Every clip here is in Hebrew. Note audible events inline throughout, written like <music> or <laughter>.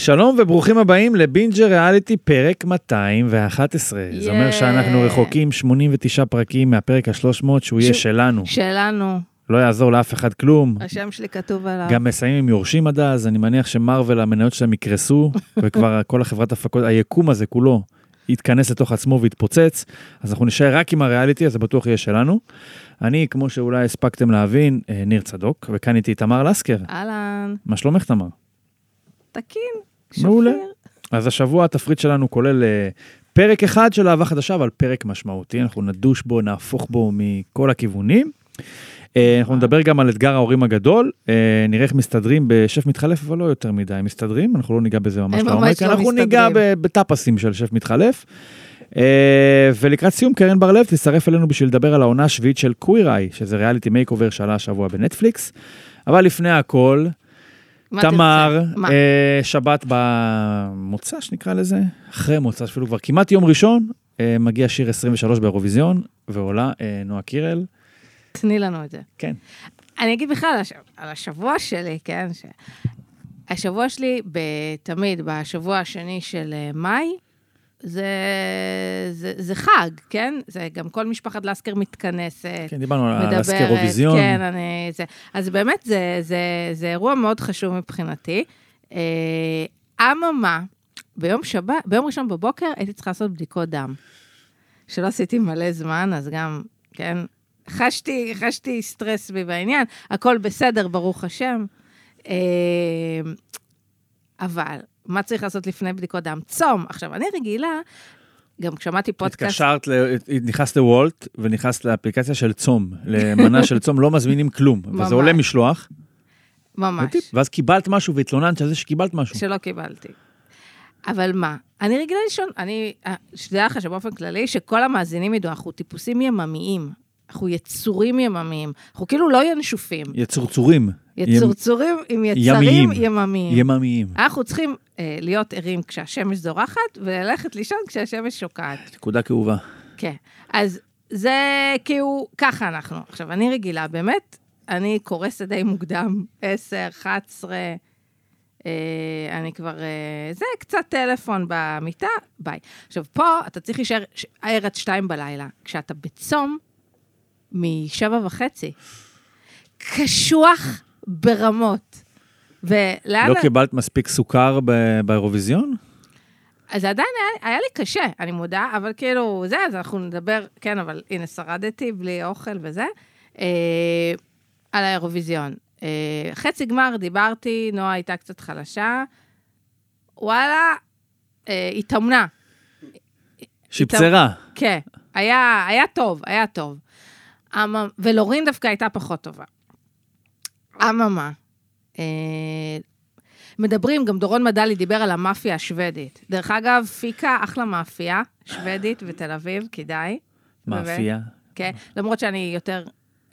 שלום וברוכים הבאים לבינג'ר ריאליטי פרק 211. Yeah. זה אומר שאנחנו רחוקים 89 פרקים מהפרק ה-300, שהוא יהיה ש- שלנו. שלנו, לא יעזור לאף אחד כלום. השם שלי כתוב עליו. גם מסיימים עם יורשים עד אז, אני מניח שמרוויל, המניות שלהם יקרסו, <laughs> וכבר כל החברת הפקות, היקום הזה כולו יתכנס לתוך עצמו ויתפוצץ, אז אנחנו נשאר רק עם הריאליטי, אז זה בטוח יהיה שלנו. אני, כמו שאולי הספקתם להבין, אה, ניר צדוק, וכאן איתי תמר לסקר. אהלן, מה שלומך, תמר? תקין, מעולה. אז השבוע התפריט שלנו כולל אה, פרק אחד של אהבה חדשה, אבל פרק משמעותי, אנחנו נדוש בו, נהפוך בו מכל הכיוונים. אה, אנחנו נדבר גם על אתגר ההורים הגדול, אה, נראה איך מסתדרים בשף מתחלף, אבל לא יותר מדי מסתדרים, אנחנו לא ניגע בזה ממש לעומק, לא אנחנו ניגע בטאפסים של שף מתחלף. ולקראת סיום, קרן בר-לב תצטרף אלינו בשביל לדבר על העונה השביעית של קוויר איי, שזה ריאליטי makeover שעלה השבוע בנטפליקס. אבל לפני הכל, תמר? אה, שבת במוצ"ש נקרא לזה, אחרי מוצ"ש אפילו כבר כמעט יום ראשון, אה, מגיע שיר 23 באירוויזיון, ועולה אה, נועה קירל. תני לנו את זה. כן. אני אגיד בכלל על הש- על השבוע שלי, כן? ש... השבוע שלי, תמיד, בשבוע השני של אה, מאי, זה, זה, זה חג, כן? זה גם כל משפחת לסקר מתכנסת. כן, דיברנו על מדברת, הסקרוביזיון. כן, אני... זה, אז באמת, זה, זה, זה אירוע מאוד חשוב מבחינתי. אה, אממה, ביום שבת, ביום ראשון בבוקר הייתי צריכה לעשות בדיקות דם. שלא עשיתי מלא זמן, אז גם, כן, חשתי, חשתי סטרס סביב העניין, הכל בסדר, ברוך השם. אה, אבל, מה צריך לעשות לפני בדיקות דם? צום. עכשיו, אני רגילה, גם כשמעתי פודקאסט... התקשרת, ל- נכנסת לוולט ונכנסת לאפליקציה של צום, למנה של צום, לא מזמינים כלום, וזה. עולה משלוח, ממש. וטיפ, ואז קיבלת משהו והתלוננת על זה שקיבלת משהו. שלא קיבלתי. אבל מה, אני רגילה לישון, אני, שתדע לך שבאופן כללי, שכל המאזינים ידעו, אנחנו טיפוסים יממיים. אנחנו יצורים יממיים. אנחנו כאילו לא ינשופים. יצורצורים. יצורצורים עם יצרים ימיים. יממיים. יממיים. אנחנו צריכים אה, להיות ערים כשהשמש זורחת, וללכת לישון כשהשמש שוקעת. נקודה כאובה. כן. אז זה כאילו, ככה אנחנו. עכשיו, אני רגילה, באמת, אני קורסת די מוקדם, 10, 11, אה, אני כבר, אה, זה קצת טלפון במיטה, ביי. עכשיו, פה אתה צריך להישאר ער עד שתיים בלילה. כשאתה בצום, משבע וחצי. קשוח ברמות. ולאן... לא קיבלת מספיק סוכר ב- באירוויזיון? אז עדיין היה, היה לי קשה, אני מודה, אבל כאילו, זה, אז אנחנו נדבר, כן, אבל הנה, שרדתי בלי אוכל וזה, אה, על האירוויזיון. אה, חצי גמר דיברתי, נועה הייתה קצת חלשה, וואלה, אה, התאמנה. שפצרה. כן, היה, היה טוב, היה טוב. אמ, ולורין דווקא הייתה פחות טובה. אממה, אה, מדברים, גם דורון מדלי דיבר על המאפיה השוודית. דרך אגב, פיקה, אחלה מאפיה, שוודית בתל אביב, כדאי. מאפייה. כן, למרות שאני יותר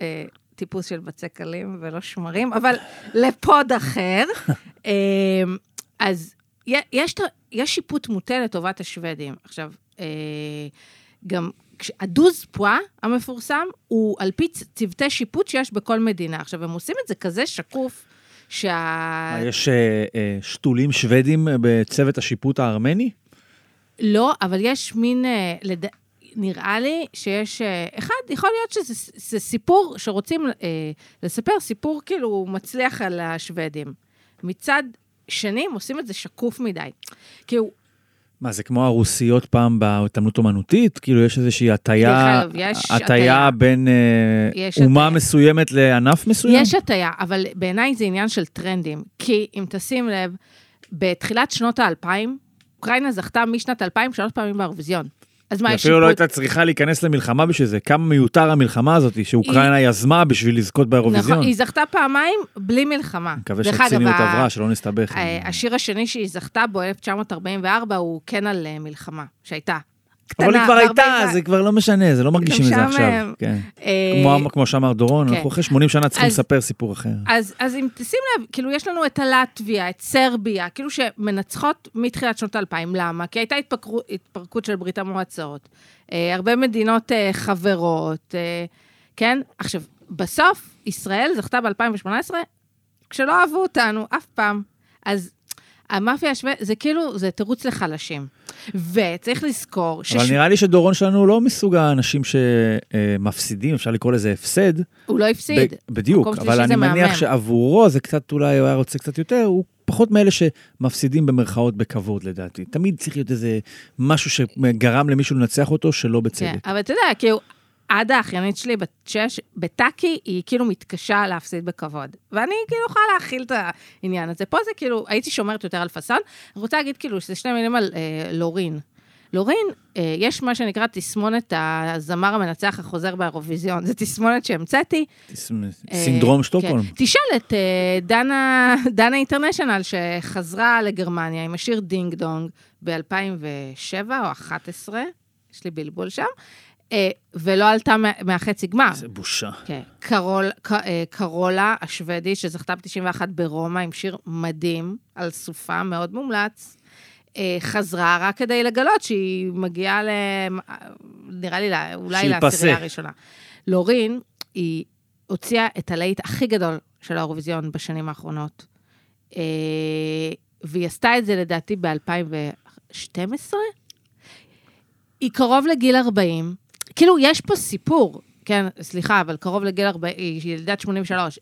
אה, טיפוס של בצק קלים ולא שמרים, אבל לפוד אחר. אה, אז יש, יש שיפוט מוטה לטובת השוודים. עכשיו, אה, גם הדוז פואה המפורסם הוא על פי צוותי שיפוט שיש בכל מדינה. עכשיו, הם עושים את זה כזה שקוף, שה... יש אה, אה, שתולים שוודים בצוות השיפוט הארמני? לא, אבל יש מין, אה, לד... נראה לי שיש, אחד, יכול להיות שזה סיפור שרוצים לספר, סיפור כאילו מצליח על השוודים. מצד שני, הם עושים את זה שקוף מדי. כאילו, מה, זה כמו הרוסיות פעם בהתעמלות אומנותית? כאילו, יש איזושהי הטיה, הטיה. בין אה, יש אומה הטיה. מסוימת לענף מסוים? יש הטיה, אבל בעיניי זה עניין של טרנדים. כי אם תשים לב, בתחילת שנות האלפיים, אוקראינה זכתה משנת 2000 שלוש פעמים באירוויזיון. אז מה, היא אפילו לא? הייתה צריכה להיכנס למלחמה בשביל זה. כמה מיותר המלחמה הזאת שאוקראינה יזמה בשביל לזכות באירוויזיון. נכון, היא זכתה פעמיים בלי מלחמה. מקווה שהציניות ה- עברה, שלא נסתבך. אה, השיר השני שהיא זכתה בו, 1944, הוא כן על אה, מלחמה, שהייתה. קטנה, אבל היא כבר הייתה, זה כבר לא משנה, זה לא מרגישים את זה. עכשיו. כן. אה, כמו- כמו שאמר דורון, כן. אנחנו אחרי 80 שנה צריכים לספר סיפור אחר. אז, אז אם תשים לב, כאילו יש לנו את הלטביה, את סרביה, כאילו שמנצחות מתחילת שנות האלפיים. למה? כי הייתה התפקרו, התפרקות של ברית המועצות. אה, הרבה מדינות אה, חברות, אה, כן? עכשיו, בסוף, ישראל זכתה ב-2018, כשלא אהבו אותנו אף פעם. אז המאפיה השוודית, זה כאילו, זה תירוץ לחלשים. וצריך לזכור ש... אבל נראה לי שדורון שלנו לא מסוג האנשים שמפסידים, אפשר לקרוא לזה הפסד. הוא לא הפסיד. ב- בדיוק, אבל אני מניח. שעבורו זה קצת, אולי הוא היה רוצה קצת יותר, הוא פחות מאלה שמפסידים במרכאות בכבוד לדעתי. תמיד צריך להיות איזה משהו שגרם למישהו לנצח אותו שלא בצדק. כן, אבל אתה יודע, כאילו, עדה האחיינית שלי בת שש, בטאקי, היא כאילו מתקשה להפסיד בכבוד. ואני כאילו יכולה להכיל את העניין הזה. פה זה כאילו, הייתי שומרת יותר על פאסון. אני רוצה להגיד כאילו, שזה שני מילים על אה, לורין. לורין, אה, יש מה שנקרא תסמונת הזמר המנצח החוזר באירוויזיון. זו תסמונת שהמצאתי. אה, סינדרום שטוקהולם. כן. תשאל את אה, דנה, דנה אינטרנשיונל, שחזרה לגרמניה עם השיר דינג דונג ב-2007 או 2011, יש לי בלבול שם, אה, ולא עלתה מה- מהחצי גמר. זה בושה. כן. קרול, ק, אה, קרולה השוודית, שזכתה ב-91 ברומא עם שיר מדהים, על סופה, מאוד מומלץ. אה, חזרה רק כדי לגלות שהיא מגיעה ל... נראה לי, אולי לעשירייה. הראשונה. לורין, היא הוציאה את הלהיט הכי גדול של האירוויזיון בשנים האחרונות. אה, והיא עשתה את זה לדעתי ב-2012. היא קרוב לגיל 40. כאילו, יש פה סיפור, כן, סליחה, אבל קרוב לגיל 40, היא ילדת 83.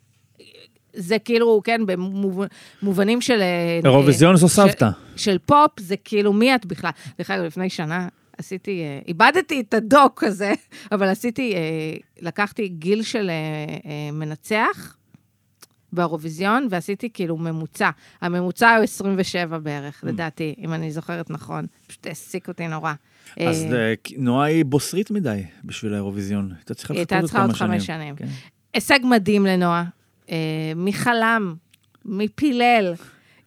זה כאילו, כן, במובנים של... אה, אירוויזיון זו סבתא. של פופ, זה כאילו, מי את בכלל? דרך אגב, לפני שנה עשיתי, אה, איבדתי את הדוק הזה, <laughs> אבל עשיתי, אה, לקחתי גיל של אה, אה, מנצח באירוויזיון, ועשיתי כאילו ממוצע. הממוצע הוא 27 בערך, לדעתי, אם אני זוכרת נכון. פשוט העסיק אותי נורא. אז אה, אה, נועה היא בוסרית מדי בשביל האירוויזיון. הייתה צריכה לחכות עוד כמה חמש שנים. שנים. כן. הישג מדהים לנועה. אה, מי חלם? מי פילל?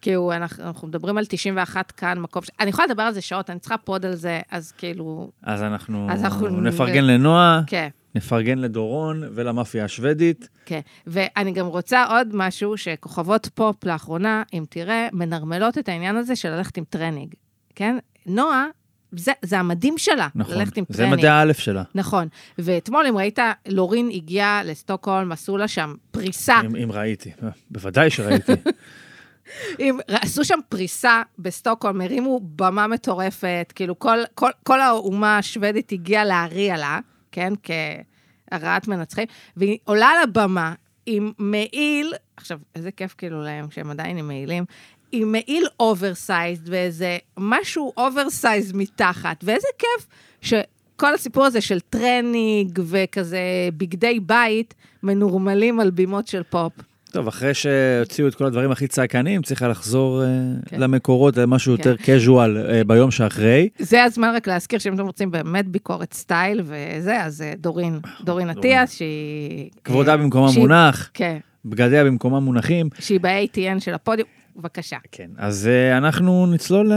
כאילו, אנחנו, אנחנו מדברים על 91 כאן, מקום ש... אני יכולה לדבר על זה שעות, אני צריכה פוד על זה, אז כאילו, אז אנחנו אז אנחנו- נפרגן לנועה, כן, נפרגן לדורון ולמאפיה השוודית. כן. ואני גם רוצה עוד משהו, שכוכבות פופ לאחרונה, אם תראה, מנרמלות את העניין הזה של ללכת עם טרנינג, כן? נועה, זה, זה המדהים שלה, נכון, ללכת עם זה טרנינג. מדעי האלף שלה. נכון. ואתמול, אם ראית, לורין הגיעה לסטוקהולם, עשו לה שם פריסה. אם, אם ראיתי, בוודאי שראיתי. <laughs> אם, עשו שם פריסה בסטוקהולם, הרימו במה מטורפת, כאילו כל, כל, כל האומה השוודית הגיעה להריע לה, כן, כתרועת מנצחים, והיא עולה על הבמה עם מעיל, עכשיו, איזה כיף כאילו להם שהם עדיין עם מעילים, עם מעיל oversized ואיזה משהו oversized מתחת, ואיזה כיף שכל הסיפור הזה של טרנינג וכזה בגדי בית מנורמלים על בימות של פופ. טוב, אחרי שהוציאו את כל הדברים הכי צעקניים, צריך היה לחזור אה, כן. למקורות, למשהו כן. יותר casual אה, ביום שאחרי. זה הזמן רק להזכיר שאם אתם רוצים באמת ביקורת סטייל וזה, אז אה, דורין, דורין אטיאס, שהיא... כבודה אה, במקומה שהיא- מונח, כן, בגדיה במקומם מונחים. שהיא ב-ATN של הפודיום, בבקשה. כן, אז אה, אנחנו נצלול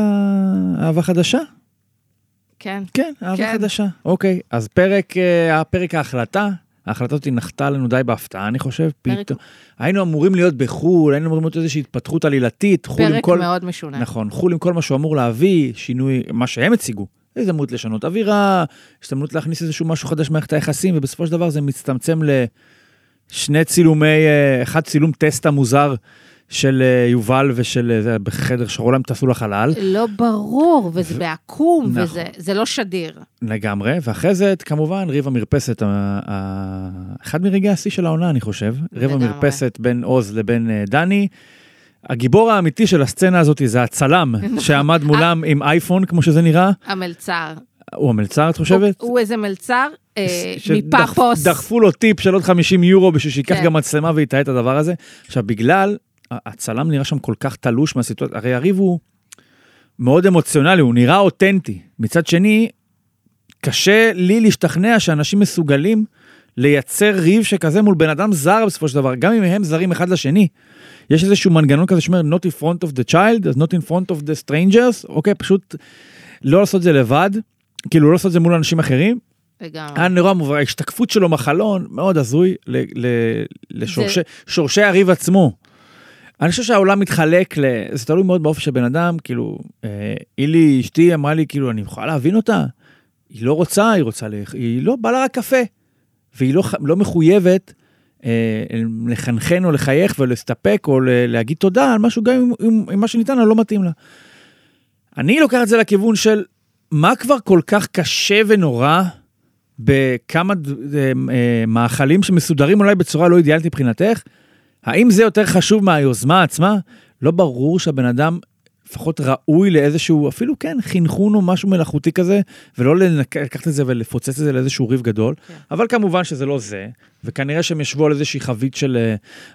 לאהבה חדשה. כן, כן, אהבה כן. חדשה. אוקיי, אז פרק, אה, הפרק ההחלטה, ההחלטה הזאת נחתה לנו די בהפתעה, אני חושב. פרק- פתאום, היינו אמורים להיות בחו"ל, היינו אמורים להיות איזושהי התפתחות עלילתית, חו"ל עם פרק כל... מאוד משונה. נכון, חו"ל עם כל מה שהוא אמור להביא, שינוי, מה שהם הציגו. הזדמנות לשנות אווירה, הזדמנות להכניס איזשהו משהו חדש במערכת היחסים, ובסופו של דבר זה מצטמצם לשני צילומי, אה, אחד צילום טסטה מוזר של אה, יובל ושל אה, זה, בחדר שרולה הם טסו לחלל, לא ברור, וזה בעקום, נכון. וזה זה לא שדיר. לגמרי, ואחרי זה כמובן ריב המרפסת, ה- ה- אחד מרגעי השיא של העונה אני חושב, ריב. המרפסת בין עוז לבין אה, דני. הגיבור האמיתי של הסצנה הזאת זה הצלם <laughs> שעמד מולם עם אייפון כמו שזה נראה. המלצר. הוא המלצר את חושבת? הוא, הוא איזה מלצר אה, מפאפוס. דחפו לו טיפ של עוד 50 יורו בשביל שייקח כן. גם מצלמה ויתעד את הדבר הזה. עכשיו בגלל, הצלם נראה שם כל כך תלוש מהסיטואציה, הרי הריב הוא מאוד אמוציונלי, הוא נראה אותנטי. מצד שני, קשה לי להשתכנע שאנשים מסוגלים לייצר ריב שכזה מול בן אדם זר בסופו של דבר, גם אם הם זרים אחד לשני. יש איזשהו מנגנון כזה שאומר not in front of the child, אז not in front of the strangers, אוקיי, פשוט לא לעשות את זה לבד, כאילו לא לעשות את זה מול אנשים אחרים, לגמרי. היה נורא מובן, ההשתקפות שלו בחלון, מאוד הזוי לשורשי שורשי הריב עצמו. אני חושב שהעולם מתחלק, ל... זה תלוי מאוד באופי של בן אדם, כאילו, אה, אילי, אשתי אמרה לי, כאילו, אני יכולה להבין אותה? היא לא רוצה, היא רוצה, ל... היא לא, בא לה רק קפה. והיא לא, לא מחויבת אה, לחנחן או לחייך ולהסתפק או להגיד תודה על משהו גם אם, אם, מה שניתן לה לא מתאים לה. אני לוקח את זה לכיוון של מה כבר כל כך קשה ונורא בכמה אה, אה, מאכלים שמסודרים אולי בצורה לא אידיאלית מבחינתך? האם זה יותר חשוב מהיוזמה עצמה? לא ברור שהבן אדם לפחות ראוי לאיזשהו, אפילו כן, חינכון או משהו מלאכותי כזה, ולא לנק- לקחת את זה ולפוצץ את זה לאיזשהו ריב גדול. כן. אבל כמובן שזה לא זה, וכנראה שהם ישבו על איזושהי חבית של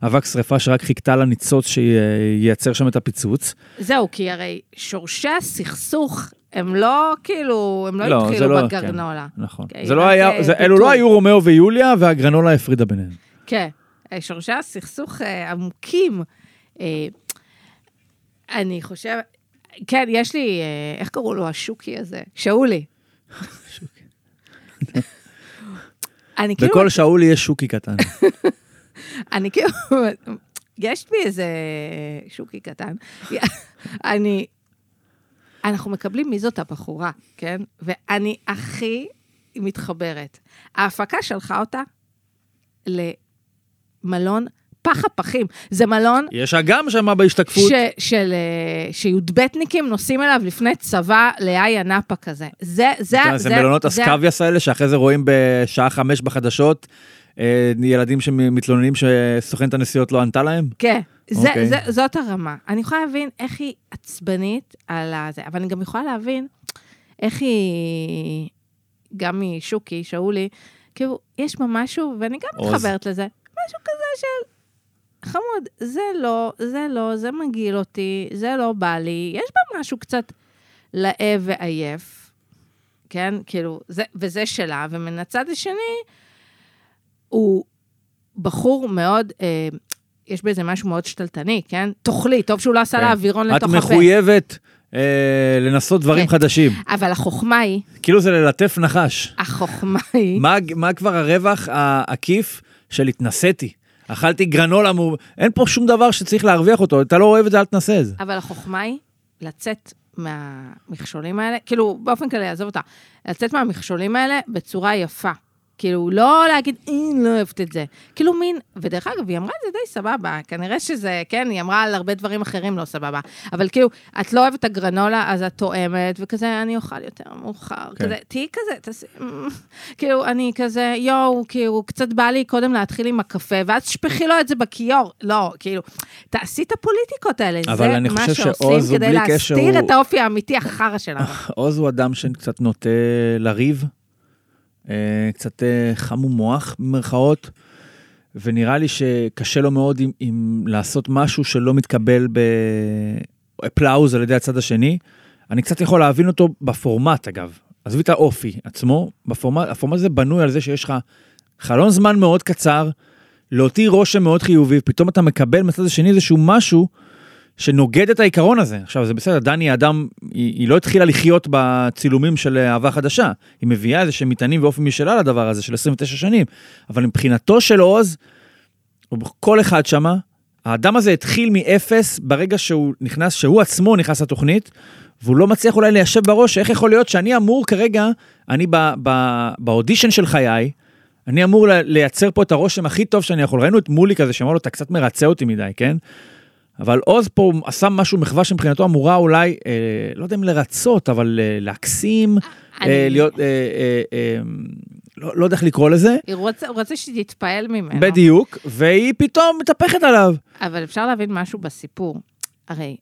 אה, אבק שרפה שרק חיכתה לניצוץ שייצר שם את הפיצוץ. זהו, כי הרי שורשי הסכסוך הם לא כאילו, הם לא, לא, התחילו לא- בגרנולה. נכון. אוקיי, זה לא היה, אה, זה, אלו. לא היו רומאו ויוליה, והגרנולה הפרידה ביניהם. כן, אה, שורשי הסכסוך אה, עמוקים. אה, אני חושבת, כן, יש לי, אה, איך קראו לו השוקי הזה? שאולי. אני כאילו, בכל שאולי יש שוקי קטן. אני כאילו, יש בי איזה שוקי קטן. אני, אנחנו מקבלים מי זאת הבחורה, כן? ואני הכי מתחברת. ההפקה שלחה אותה למלון פח הפחים. זה מלון יש אגם שם בהשתקפות. ש, של, אה, שי"בניקים נוסעים אליו לפני צבא לאיה נאפה כזה. זה, זה, זה, זה מלונות זה- אסקביאס האלה, שאחרי זה רואים בשעה חמש בחדשות, אה, ילדים שמתלוננים שסוכנת הנסיעות לא ענתה להם. כן, זה, אוקיי. זה, זאת הרמה. אני יכולה להבין איך היא עצבנית על הזה, אבל אני גם יכולה להבין איך היא, גם משוקי, שאולי, כאילו, יש בה משהו, ואני גם עוז. מתחברת לזה, משהו כזה של, חמוד, זה לא, זה לא, זה מגעיל אותי, זה לא בא לי, יש בה משהו קצת לאה ועייף, כן? כאילו, זה, וזה שלה, ומן הצד השני, הוא בחור מאוד, אה, יש בזה משהו מאוד שתלטני, כן? תאכלי, טוב שהוא לא עשה כן. לה אווירון את לתוך הפה. מחויבת אה, לנסות דברים כן. חדשים. אבל החוכמה היא, כאילו זה ללטף נחש. החוכמה היא, מה, מה כבר הרווח העקיף של התנסיתי? אכלתי גרנולה, מור... אין פה שום דבר שצריך להרוויח אותו, אתה לא אוהב את זה, אל תנסה את זה. אבל החוכמה היא לצאת מהמכשולים האלה, כאילו, באופן כללי, עזוב אותה, לצאת מהמכשולים האלה בצורה יפה. כאילו, לא להגיד, אה, לא אוהבת את זה. כאילו מין, ודרך אגב, היא אמרה את זה די סבבה, כנראה שזה, כן, היא אמרה על הרבה דברים אחרים לא סבבה, אבל כאילו, את לא אוהבת הגרנולה, אז את תואמת, וכזה, אני אוכל יותר מאוחר, כן. כזה, תהיי כזה, תעשי, כאילו, אני כזה, יואו, כאילו, קצת בא לי קודם להתחיל עם הקפה, ואז תשפכי לו את זה בכיור. לא, כאילו, תעשי את הפוליטיקות האלה, אבל זה אני מה חושב שעושים כדי להסתיר הוא- את האופי האמיתי החרא שלנו. <laughs> עוז הוא אדם שקצת נוטה לריב, קצת אה, חמום מוח במרכאות, ונראה לי שקשה לו מאוד עם, עם לעשות משהו שלא מתקבל באפלאוז על ידי הצד השני. אני קצת יכול להבין אותו בפורמט אגב. עזבי את האופי עצמו, בפורמט, הפורמט הזה בנוי על זה שיש לך חלון זמן מאוד קצר, להותיר רושם מאוד חיובי, פתאום אתה מקבל מצד השני איזשהו משהו שנוגד את העיקרון הזה. עכשיו, זה בסדר, דני האדם, היא, היא לא התחילה לחיות בצילומים של אהבה חדשה, היא מביאה איזה שהם מטענים ואופי משלה לדבר הזה של 29 שנים, אבל מבחינתו של עוז, כל אחד שמה, האדם הזה התחיל מאפס ברגע שהוא נכנס, שהוא עצמו נכנס לתוכנית, והוא לא מצליח אולי ליישב בראש איך יכול להיות שאני אמור כרגע, אני ב- ב- באודישן של חיי, אני אמור לייצר פה את הרושם הכי טוב שאני יכול. ראינו את מולי כזה שאמר לו, אתה קצת מרצה אותי מדי, כן? אבל עוז פה עשה משהו, מחווה שמבחינתו אמורה אולי, אה, לא יודע אם לרצות, אבל אה, להקסים, אה, אני- להיות, אה, אה, אה, לא, לא יודע איך לקרוא לזה, הוא רוצה- הוא רוצה שתתפעל ממנו. בדיוק, והיא פתאום מתהפכת עליו. אבל אפשר להבין משהו בסיפור. הרי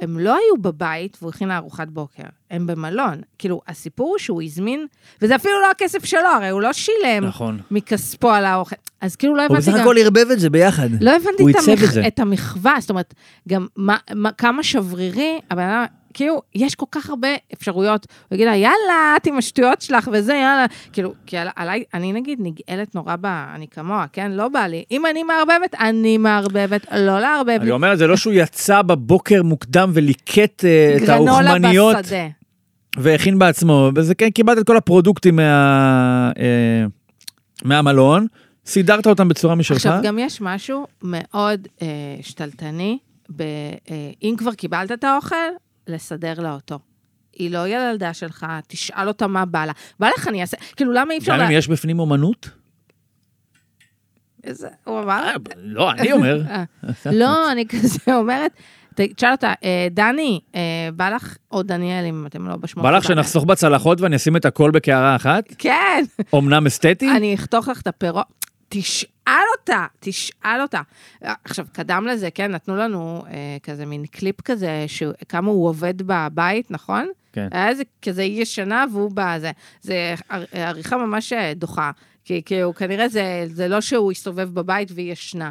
הם לא היו בבית והוא הכין לה ארוחת בוקר, הם במלון. כאילו, הסיפור הוא שהוא הזמין, וזה אפילו לא הכסף שלו, הרי הוא לא שילם נכון. מכספו על האוכל. אז כאילו לא הוא הבנתי בסך גם... הכל ערבב את זה ביחד. לא הבנתי הוא את, המח... את זה. את המחווה, זאת אומרת, גם מה, מה, כמה שברירי, הבן אדם, כאילו, יש כל כך הרבה אפשרויות. הוא יגיד לה, יאללה, את עם השטויות שלך וזה, יאללה. כאילו, כי על, עליי, אני נגיד נגאלת נורא ב... אני כמוה, כן? לא בא לי. אם אני מערבבת, אני מערבבת, לא לערבב אני לי. אומר, זה לא שהוא יצא בבוקר מוקדם וליקט אה, את גרנולה האוכמניות בשדה. והכין בעצמו, וזה כן, קיבלת את כל הפרודוקטים מה, אה, מהמלון, סידרת אותם בצורה משלך. עכשיו, גם יש משהו מאוד אה, שתלטני, ב, אה, אם כבר קיבלת את האוכל, לסדר לה אותו. היא לא ילדה שלך, תשאל אותה מה בא לה. בא לך, אני אעשה... כאילו, למה אי אפשר... גם לה- אם יש בפנים אומנות, איזה, הוא אמר? לא, אני אומר. אה, לא, אני כזה אומרת, תשאל אותה, "אה, דני, אה, בא לך, או דניאל, אם אתם לא בשמות. בא לך. שנחסוך בצלחות ואני אשים את הכל בקערה אחת? כן, אמנם אסתטי? אני אחתוך לך את הפירות. תשאל אותה, תשאל אותה. עכשיו, קדם לזה, כן, נתנו לנו אה, כזה מין קליפ כזה, שהוא- כמה הוא עובד בבית, נכון? כן. היה איזה כזה ישנה והוא בזה. זה ער- עריכה ממש אה, דוחה. כי, כי הוא כנראה זה, זה לא שהוא הסתובב בבית והיא ישנה.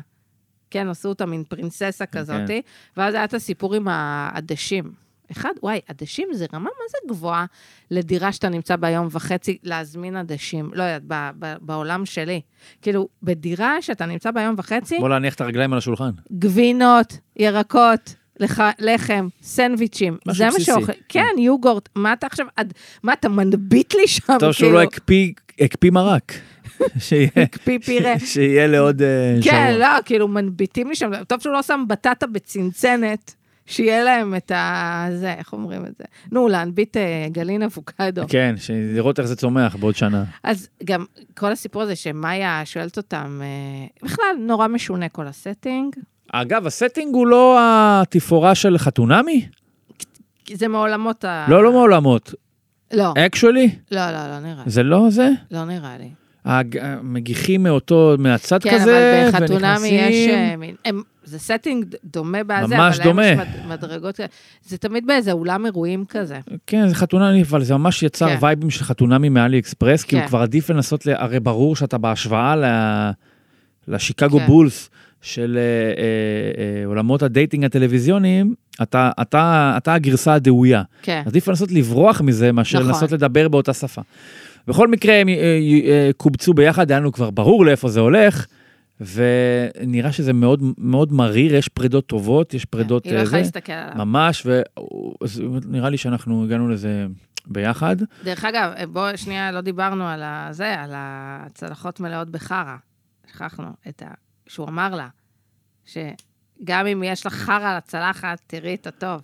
כן, עשו אותה מין פרינססה כזאתי, ואז היה את הסיפור עם העדשים. אחד, וואי, עדשים זה רמה מה זה גבוהה לדירה שאתה נמצא בה יום וחצי, להזמין עדשים. לא יודעת, ב- ב- בעולם שלי. כאילו, בדירה שאתה נמצא בה יום וחצי, בוא להניח את הרגליים על השולחן. גבינות, ירקות, לח, לחם, סנדוויצ'ים. משהו זה מה בסיסי. שאוכל. כן, יוגורט. מה אתה עכשיו, עד, מה אתה מנביט לי שם? טוב שהוא לא הקפיא הקפיא מרק. <laughs> שיהיה- הקפיא פירה. <laughs> שיהיה לעוד אה, שבוע. כן, לא, כאילו מנביטים לי שם, טוב שהוא לא שם בטטה בצנצנת, שיהיה להם את ה... זה, איך אומרים את זה? נו, להנביט אה, גלעין אבוקדו. כן, לראות איך זה צומח בעוד שנה. אז גם כל הסיפור הזה שמאיה שואלת אותם, אה, בכלל נורא משונה כל ה setting. אגב, ה setting הוא לא התפאורה של חתונמי? זה מעולמות ה... לא, לא מעולמות. לא, actually? לא, לא, לא נראה לי. זה לא זה? לא נראה לי. הג- מגיחים מאותו, מהצד כן, כזה, אבל בחתונמי יש... ונכנסים. אה, מין- הם- זה setting דומה בזה, ממש אבל דומה. להם יש מד- מדרגות. זה תמיד באיזה אולם אירועים כזה. כן, זה חתונמי, אבל זה ממש יותר כן. וייבים של חתונמי מאלי אקספרס, כי הוא כן. כבר עדיף לנסות, ל- הרי ברור שאתה בהשוואה ל- לשיקגו כן. בולס של אה, אה, אה, עולמות ה dating הטלוויזיוניים, אתה, אתה, אתה הגרסה הדהויה. כן. עדיף לנסות לברוח מזה מאשר נכון. לנסות לדבר באותה שפה. בכל מקרה הם אה, אה, קובצו ביחד, היה לנו כבר ברור לאיפה זה הולך, ונראה שזה מאוד מאוד מריר, יש פרידות טובות, יש פרידות היא לא אה, יכולה להסתכל עליו. ממש, ונראה לי שאנחנו הגענו לזה ביחד. דרך אגב, בואו שנייה, לא דיברנו על זה, על הצלחות מלאות בחרא. שכחנו את ה... שהוא אמר לה, שגם אם יש לך חרא על הצלחת, תראי את הטוב.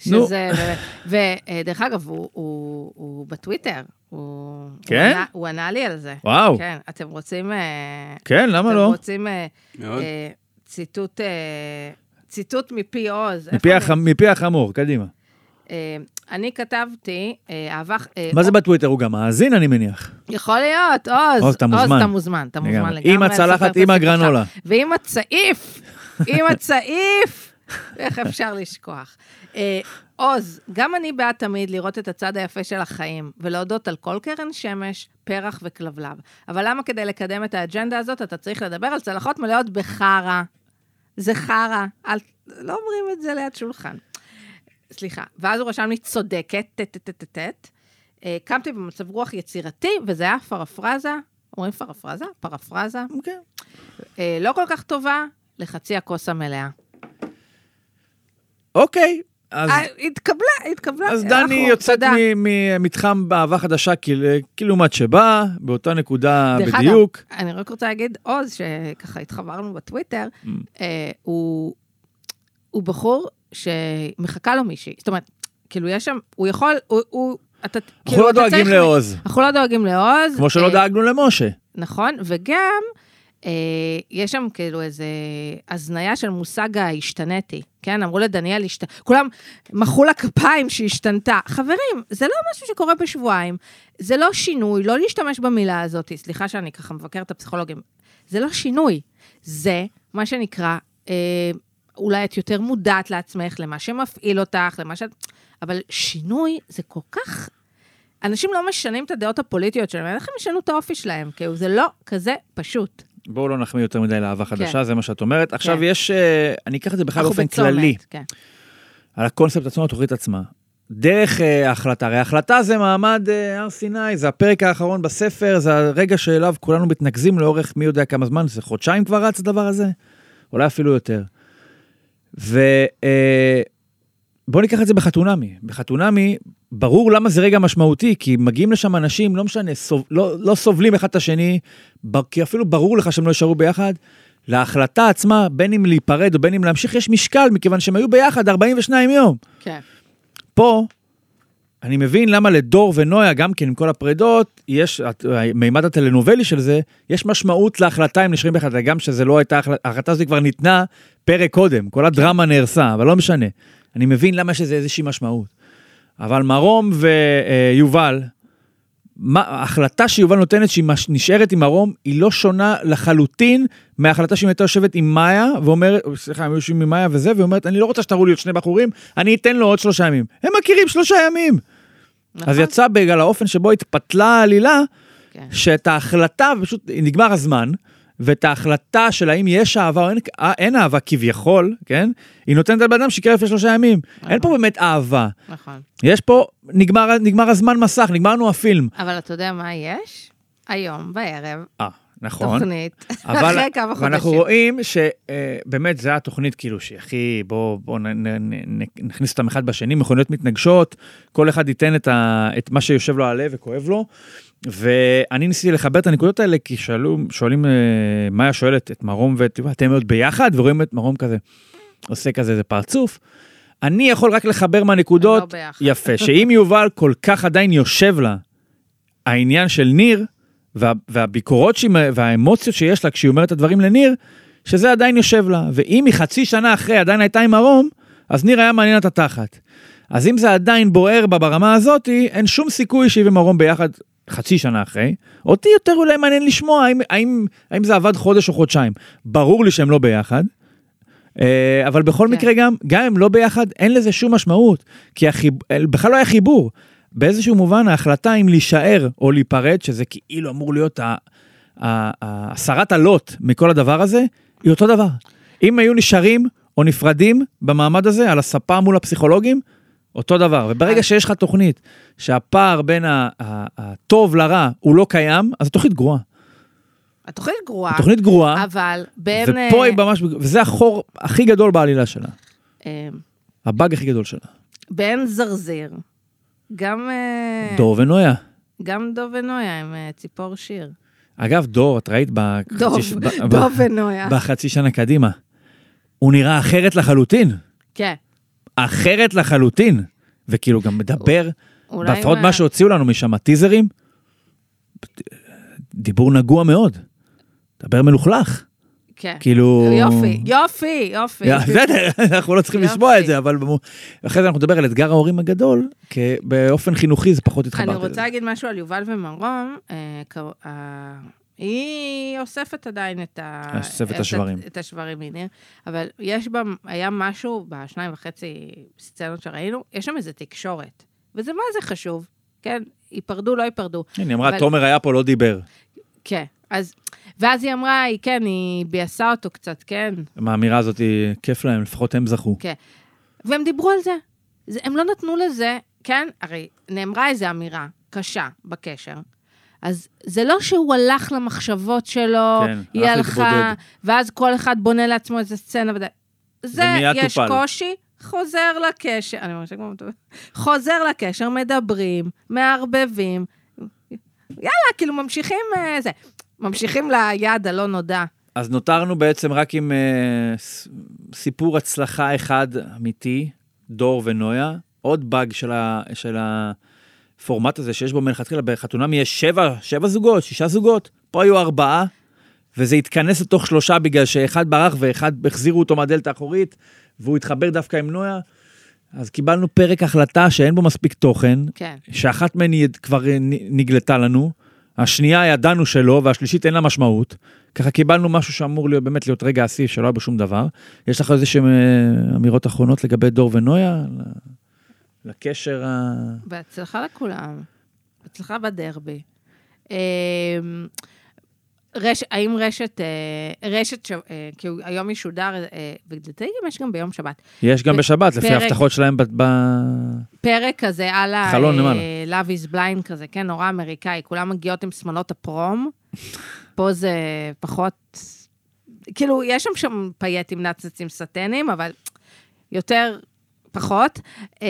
שזה, ודרך אגב, הוא, הוא, הוא בטוויטר, הוא... כן? הוא ענה, הוא ענה לי על זה. וואו, כן, אתם רוצים... אה, כן, למה אתם לא? רוצים אה, מאוד. אה, ציטוט, אה, ציטוט מפי עוז. מפי הח- מפי החמור, קדימה. אה, אני כתבתי, אה, אהבה... אה, מה זה בטוויטר? הוא גם מאזין, אני מניח. יכול להיות, עוז. עוז, אתה מוזמן. אתה מוזמן, אתה מוזמן לגמרי. עם הצלחת, עם הגרנולה. ועם הצעיף, עם הצעיף. איך אפשר לשכוח? אה, עוז, גם אני בעד תמיד לראות את הצד היפה של החיים, ולהודות על כל קרן שמש, פרח וכלבלב. אבל למה כדי לקדם את האג'נדה הזאת, אתה צריך לדבר על צלחות מלאות בחרא? זה חרא. אל, לא אומרים את זה ליד שולחן. סליחה. ואז הוא רשם לי צודקת, טט, טט, טט, טט. אה, קמתי במצב רוח יצירתי, וזה היה פרפרזה, אומרים פרפרזה? פרפרזה. כן. אה, לא כל כך טובה, לחצי הכוס המלאה. אוקיי, אז... אה, התקבלה, התקבלה. אז דני יוצאת תודה. מ- ממתחם באהבה חדשה כאילו- כאילו שבא, באותה נקודה דרך בדיוק. אגב, אני רק רוצה להגיד, עוז, שככה התחברנו בטוויטר, Mm. אה, הוא, הוא בחור שמחכה לו מישהי. זאת אומרת, כאילו, יש שם, הוא יכול, הוא, הוא אתה, אנחנו לא אתה דואגים צריך- לעוז, אנחנו לא דואגים לעוז. כמו שלא אה, דאגנו למשה. נכון, וגם יש שם כאילו איזה הזניה של מושג ההשתנתי, כן? אמרו לדניאל, השת... כולם מחאו לה כפיים שהשתנתה. חברים, זה לא משהו שקורה בשבועיים, זה לא שינוי, לא להשתמש במילה הזאת, סליחה שאני ככה מבקרת את הפסיכולוגים, זה לא שינוי, זה מה שנקרא, אה, אולי את יותר מודעת לעצמך, למה שמפעיל אותך, למה ש... אבל שינוי זה כל כך אנשים לא משנים את הדעות הפוליטיות שלהם, איך הם ישנו את האופי שלהם? כאילו, זה לא כזה פשוט. בואו לא נחמיא יותר מדי לאהבה חדשה, כן. זה מה שאת אומרת. עכשיו כן. יש, אה, אני אקח את זה בכלל באופן בצומת, כללי, כן. על הקונספט עצמו, התוכנית עצמה. דרך אה, ההחלטה, הרי ההחלטה זה מעמד אה, הר סיני, זה הפרק האחרון בספר, זה הרגע שאליו כולנו מתנקזים לאורך מי יודע כמה זמן, זה חודשיים כבר רץ הדבר הזה? אולי אפילו יותר. ובואו ניקח את זה בחתונמי. בחתונמי, ברור למה זה רגע משמעותי, כי מגיעים לשם אנשים, לא משנה, סוב, לא, לא סובלים אחד את השני, כי אפילו ברור לך שהם לא יישארו ביחד. להחלטה עצמה, בין אם להיפרד או בין אם להמשיך, יש משקל, מכיוון שהם היו ביחד 42 יום. כן. פה, אני מבין למה לדור ונויה, גם כן עם כל הפרדות, יש, מימד הטלנובלי של זה, יש משמעות להחלטה אם נשארים ביחד, גם שזה לא הייתה, החלטה, ההחלטה הזאת כבר ניתנה פרק קודם, כל הדרמה נהרסה, אבל לא משנה. אני מבין למה יש לזה איזושהי משמעות. אבל מרום ויובל, מה, ההחלטה שיובל נותנת שהיא מש, נשארת עם מרום, היא לא שונה לחלוטין מההחלטה שהיא הייתה יושבת עם מאיה, ואומרת, סליחה, הם יושבים עם מאיה וזה, ואומרת, אני לא רוצה שתראו לי עוד שני בחורים, אני אתן לו עוד שלושה ימים. הם מכירים שלושה ימים. נכון. אז יצא בגלל האופן שבו התפתלה העלילה, כן. שאת ההחלטה, פשוט נגמר הזמן, ואת ההחלטה של האם יש אהבה או אין, אה, אין אהבה כביכול, כן? היא נותנת על בן אדם שיקרה לפני שלושה ימים. נכון. אין פה באמת אהבה. נכון. יש פה, נגמר, נגמר הזמן מסך, נגמרנו הפילם. אבל אתה יודע מה יש? היום, בערב. אה. נכון. תוכנית, אבל, <laughs> אחרי כמה חודשים. ואנחנו רואים שבאמת זו התוכנית כאילו שהיא הכי, בואו בוא נכניס אותם אחד בשני, מכוניות מתנגשות, כל אחד ייתן את, ה, את מה שיושב לו על הלב וכואב לו. ואני ניסיתי לחבר את הנקודות האלה, כי שאלו, שואלים, אה, מאיה שואלת את מרום ואת, אתם עוד ביחד? ורואים את מרום כזה, עושה כזה איזה פרצוף. אני יכול רק לחבר מהנקודות, לא יפה, שאם יובל כל כך עדיין יושב לה, העניין של ניר, וה, והביקורות שהיא, והאמוציות שיש לה כשהיא אומרת את הדברים לניר, שזה עדיין יושב לה. ואם היא חצי שנה אחרי עדיין הייתה עם מרום, אז ניר היה מעניין את התחת. אז אם זה עדיין בוער בה ברמה הזאתי, אין שום סיכוי שהיא ומרום ביחד חצי שנה אחרי. אותי יותר אולי מעניין לשמוע האם, האם, האם זה עבד חודש או חודשיים. ברור לי שהם לא ביחד. אה, אבל בכל כן. מקרה גם, גם אם לא ביחד, אין לזה שום משמעות. כי החיב... בכלל לא היה חיבור. באיזשהו מובן ההחלטה אם להישאר או להיפרד, שזה כאילו אמור להיות הסרת הלוט מכל הדבר הזה, היא אותו דבר. אם היו נשארים או נפרדים במעמד הזה, על הספה מול הפסיכולוגים, אותו דבר. וברגע שיש לך תוכנית שהפער בין הטוב לרע הוא לא קיים, אז התוכנית גרועה. התוכנית גרועה. התוכנית גרועה. אבל בין... ופה היא ממש... וזה החור הכי גדול בעלילה שלה. אה, הבאג הכי גדול שלה. בין זרזיר גם... אה, דור ונויה. גם דור ונויה עם אה, ציפור שיר. אגב, דור, את ראית בחצי, ש... <laughs> דור ונויה. בחצי שנה קדימה. הוא נראה אחרת לחלוטין. כן. אחרת לחלוטין. וכאילו גם מדבר, לפחות מה שהוציאו לנו משם, הטיזרים, דיבור נגוע מאוד. דבר מלוכלך. כן. כאילו... יופי, יופי, יופי. בסדר, <laughs> אנחנו לא צריכים לשמוע את זה, אבל אחרי זה אנחנו נדבר על אתגר ההורים הגדול, כי באופן חינוכי זה פחות התחברתי. אני רוצה להגיד משהו על יובל ומרום. היא אוספת עדיין את ה... אוספת השברים. את השברים מניר, אבל יש בה, היה משהו בשניים וחצי סצנות שראינו, יש שם איזה תקשורת, וזה מה זה חשוב, כן? ייפרדו, לא ייפרדו. כן, היא אמרה, תומר היה פה, לא דיבר. כן, אז ואז היא אמרה, היא כן, היא ביאסה אותו קצת, כן. האמירה הזאת, היא כיף להם, לפחות הם זכו. כן. והם דיברו על זה. זה. הם לא נתנו לזה, כן, הרי נאמרה איזו אמירה קשה בקשר. אז זה לא שהוא הלך למחשבות שלו, כן, היא הלכה, להתבודד. ואז כל אחד בונה לעצמו איזה סצנה. ודה... זה, יש טופל. קושי, חוזר לקשר, אני ממש כמו חוזר לקשר, מדברים, מערבבים, יאללה, כאילו ממשיכים, אה, זה. ממשיכים ליעד הלא נודע. אז נותרנו בעצם רק עם uh, סיפור הצלחה אחד אמיתי, דור ונויה. עוד באג של, ה, של הפורמט הזה שיש בו מלכתחילה, בחתונמי יש שבע, שבע זוגות, שישה זוגות, פה היו ארבעה, וזה התכנס לתוך שלושה בגלל שאחד ברח ואחד החזירו אותו מהדלת האחורית, והוא התחבר דווקא עם נויה. אז קיבלנו פרק החלטה שאין בו מספיק תוכן, כן. שאחת מהן כבר נגלתה לנו, השנייה ידענו שלא, והשלישית אין לה משמעות. ככה קיבלנו משהו שאמור להיות באמת להיות רגע השיא שלא היה בו שום דבר. יש לך איזה שהן אה, אמירות אחרונות לגבי דור ונויה? לקשר ה... בהצלחה לכולם. בהצלחה בדרבי. אמ, רש, האם רשת, אה, רשת, ש, אה, כי היום ישודר, ולדעתי גם יש גם ביום שבת. יש גם בשבת, לפי ההבטחות שלהם ב... פרק כזה על ה... חלון למעלה. Love is blind כזה, כן, נורא אמריקאי, כולם מגיעות עם שמלות הפרום. <laughs> פה זה פחות... כאילו, יש שם שם פייטים נאצצים סטנים, אבל יותר, פחות. אה,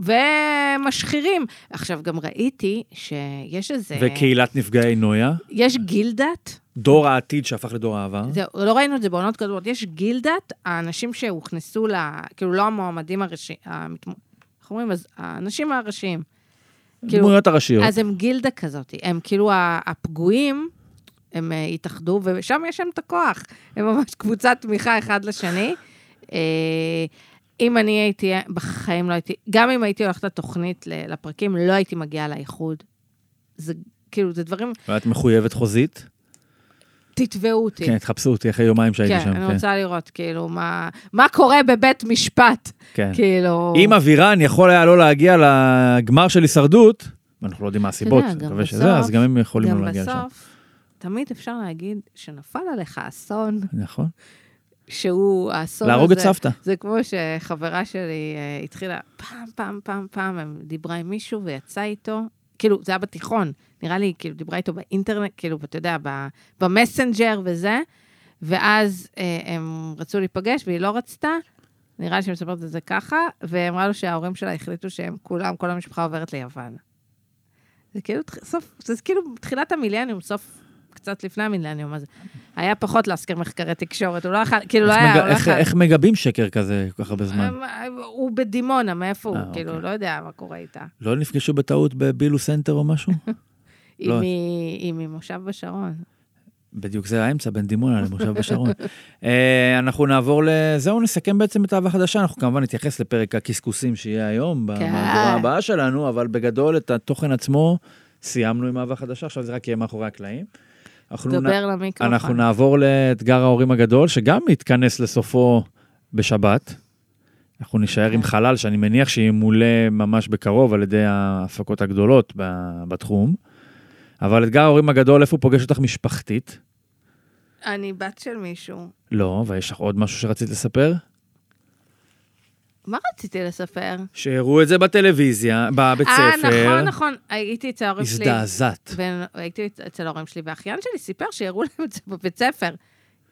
ומשחירים. עכשיו, גם ראיתי שיש איזה... וקהילת נפגעי נויה? יש גילדת. דור העתיד שהפך לדור העבר? זהו, לא ראינו את זה בעונות קודמות. יש גילדת, האנשים שהוכנסו ל... כאילו, לא המועמדים הראשי... המתמ... איך אומרים? האנשים הראשיים. כאילו, דמויות הראשיות. אז הם גילדה כזאת, הם כאילו הפגועים, הם אה, התאחדו, ושם יש להם את הכוח. הם ממש קבוצת תמיכה אחד לשני. אם אני הייתי, בחיים לא הייתי, גם אם הייתי הולכת לתוכנית לפרקים, לא הייתי מגיעה לאיחוד. זה כאילו, זה דברים, ואת מחויבת חוזית? תתבעו אותי. כן, תחפשו אותי אחרי יומיים שהייתי כן, שם. אני כן. רוצה לראות, כאילו, מה, מה קורה בבית משפט, כן. כאילו... אם אבירן יכול היה לא להגיע לגמר של הישרדות, ואנחנו לא יודעים מה הסיבות, אני גם מקווה שזה, אז גם הם יכולים גם לא להגיע לשם. בסוף, תמיד אפשר להגיד שנפל עליך אסון, נכון. שהוא האסון הזה. להרוג את סבתא. זה כמו שחברה שלי אה, התחילה, פעם, פעם, פעם, פעם, דיברה עם מישהו ויצאה איתו, כאילו, זה היה בתיכון, נראה לי, כאילו, דיברה איתו באינטרנט, כאילו, אתה יודע, במסנג'ר וזה, ואז אה, הם רצו להיפגש והיא לא רצתה, נראה לי שהיא מספרת את זה ככה, ואמרה לו שההורים שלה החליטו שהם כולם, כל המשפחה עוברת ליוון. זה כאילו, סוף, זה כאילו תחילת המילניום, סוף, קצת לפני המילניום, אז היה פחות להזכיר מחקרי תקשורת, הוא לא יכול, כאילו, לא היה, הוא לא יכול. איך מגבים שקר כזה כל כך הרבה זמן? הם- הוא בדימונה, מאיפה הוא? אה, כאילו, אוקיי. לא יודע מה קורה איתה. לא נפגשו בטעות בבילו סנטר או משהו? <laughs> היא לא. ממושב בשרון. בדיוק זה האמצע בין דימונה למושב בשרון. <laughs> אה, אנחנו נעבור לזהו, נסכם בעצם את אהבה חדשה, אנחנו כמובן נתייחס לפרק הקשקוסים שיהיה היום, במהדורה הבאה שלנו, אבל בגדול את התוכן עצמו סיימנו עם אהבה חדשה, עכשיו זה רק יהיה מאחורי הקלעים. אנחנו נ- דבר למיקרופון. אנחנו נעבור לאתגר ההורים הגדול, שגם יתכנס לסופו בשבת. אנחנו נישאר עם כן. חלל שאני מניח שימולא ממש בקרוב על ידי ההפקות הגדולות בתחום. אבל אתגר ההורים הגדול, איפה הוא פוגש אותך משפחתית? אני בת של מישהו. לא, ויש לך עוד משהו שרצית לספר? מה רציתי לספר? שהראו את זה בטלוויזיה, בבית אה, ספר. נכון, נכון. הייתי אצל ההורים שלי. הזדעזעת. והייתי אצל ההורים שלי, והאחיין שלי סיפר שהראו להם את זה בבית ספר.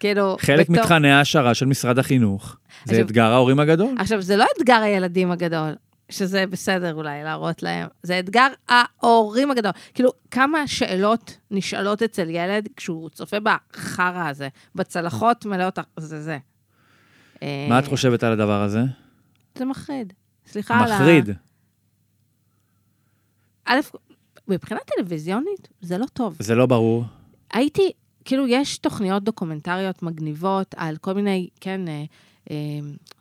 כאילו, חלק בתור- מתכני ההעשרה של משרד החינוך. זה עכשיו- אתגר ההורים הגדול. עכשיו, זה לא אתגר הילדים הגדול, שזה בסדר אולי להראות להם, זה אתגר ההורים הגדול. כאילו, כמה שאלות נשאלות אצל ילד כשהוא צופה בחרא הזה, בצלחות מלאות, זה זה. מה אה, את חושבת על הדבר הזה? זה מחריד. סליחה על ה... מחריד. א', מבחינה טלוויזיונית, זה לא טוב. זה לא ברור. הייתי, כאילו, יש תוכניות דוקומנטריות מגניבות על כל מיני, כן, אה, אה,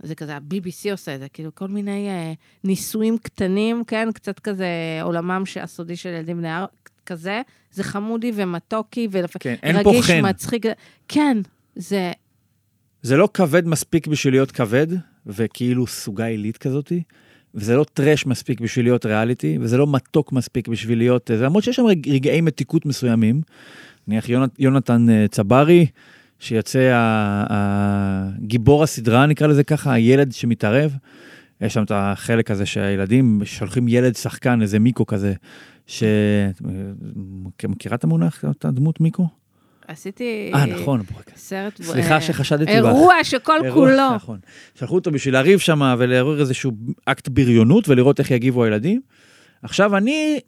זה כזה, ה-BBC עושה את זה, כאילו, כל מיני אה, ניסויים קטנים, כן, קצת כזה עולמם הסודי של ילדים בני ארבע, כזה, זה חמודי ומתוקי, כן, אין פה ורגיש, חן. מצחיק, כן, זה, זה לא כבד מספיק בשביל להיות כבד, וכאילו סוגה עילית כזאתי, וזה לא טרש מספיק בשביל להיות ריאליטי, וזה לא מתוק מספיק בשביל להיות... זה למרות שיש שם רג- רגעי מתיקות מסוימים. נניח יונת, יונתן אה, צברי, שיוצא הגיבור הסדרה, נקרא לזה ככה, הילד שמתערב. יש שם את החלק הזה שהילדים שולחים ילד שחקן, איזה מיקו כזה, ש... מכירה את המונח, את הדמות מיקו? עשיתי... אה, נכון. סרט... סליחה אה, שחשדתי בך. אירוע שכל אירוע, כולו. נכון. שלחו אותו בשביל לריב שם ולעורר איזשהו אקט בריונות ולראות איך יגיבו הילדים. עכשיו אני,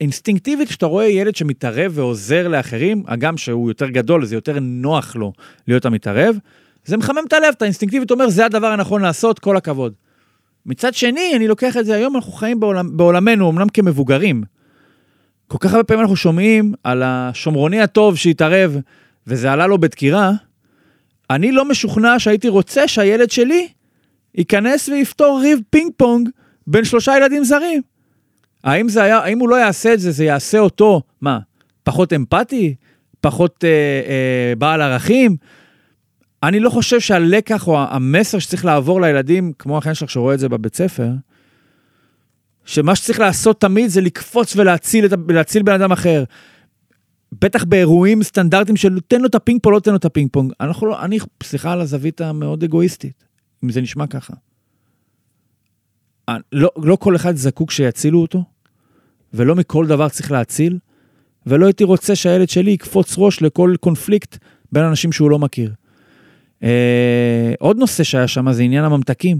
אינסטינקטיבית, כשאתה רואה ילד שמתערב ועוזר לאחרים, הגם שהוא יותר גדול, זה יותר נוח לו להיות המתערב, זה מחמם את הלב, אתה אינסטינקטיבית אומר, זה הדבר הנכון לעשות, כל הכבוד. מצד שני, אני לוקח את זה היום, אנחנו חיים בעולם, בעולמנו, אמנם כמבוגרים. כל כך הרבה פעמים אנחנו שומעים על השומרוני הטוב שהתערב, וזה עלה לו בדקירה, אני לא משוכנע שהייתי רוצה שהילד שלי ייכנס ויפתור ריב פינג פונג בין שלושה ילדים זרים. האם זה היה, האם הוא לא יעשה את זה, זה יעשה אותו, מה, פחות אמפתי? פחות אה, אה, בעל ערכים? אני לא חושב שהלקח או המסר שצריך לעבור לילדים, כמו האחיין שלך שרואה את זה בבית ספר, שמה שצריך לעשות תמיד זה לקפוץ ולהציל, את, ה- להציל בן אדם אחר. בטח באירועים סטנדרטיים של תן לו את הפינג פונג, לא תן לו את הפינג פונג. אנחנו לא, אני, סליחה על הזווית המאוד אגואיסטית, אם זה נשמע ככה. לא, לא כל אחד זקוק שיצילו אותו, ולא מכל דבר צריך להציל, ולא הייתי רוצה שהילד שלי יקפוץ ראש לכל קונפליקט בין אנשים שהוא לא מכיר. אה, עוד נושא שהיה שם זה עניין הממתקים.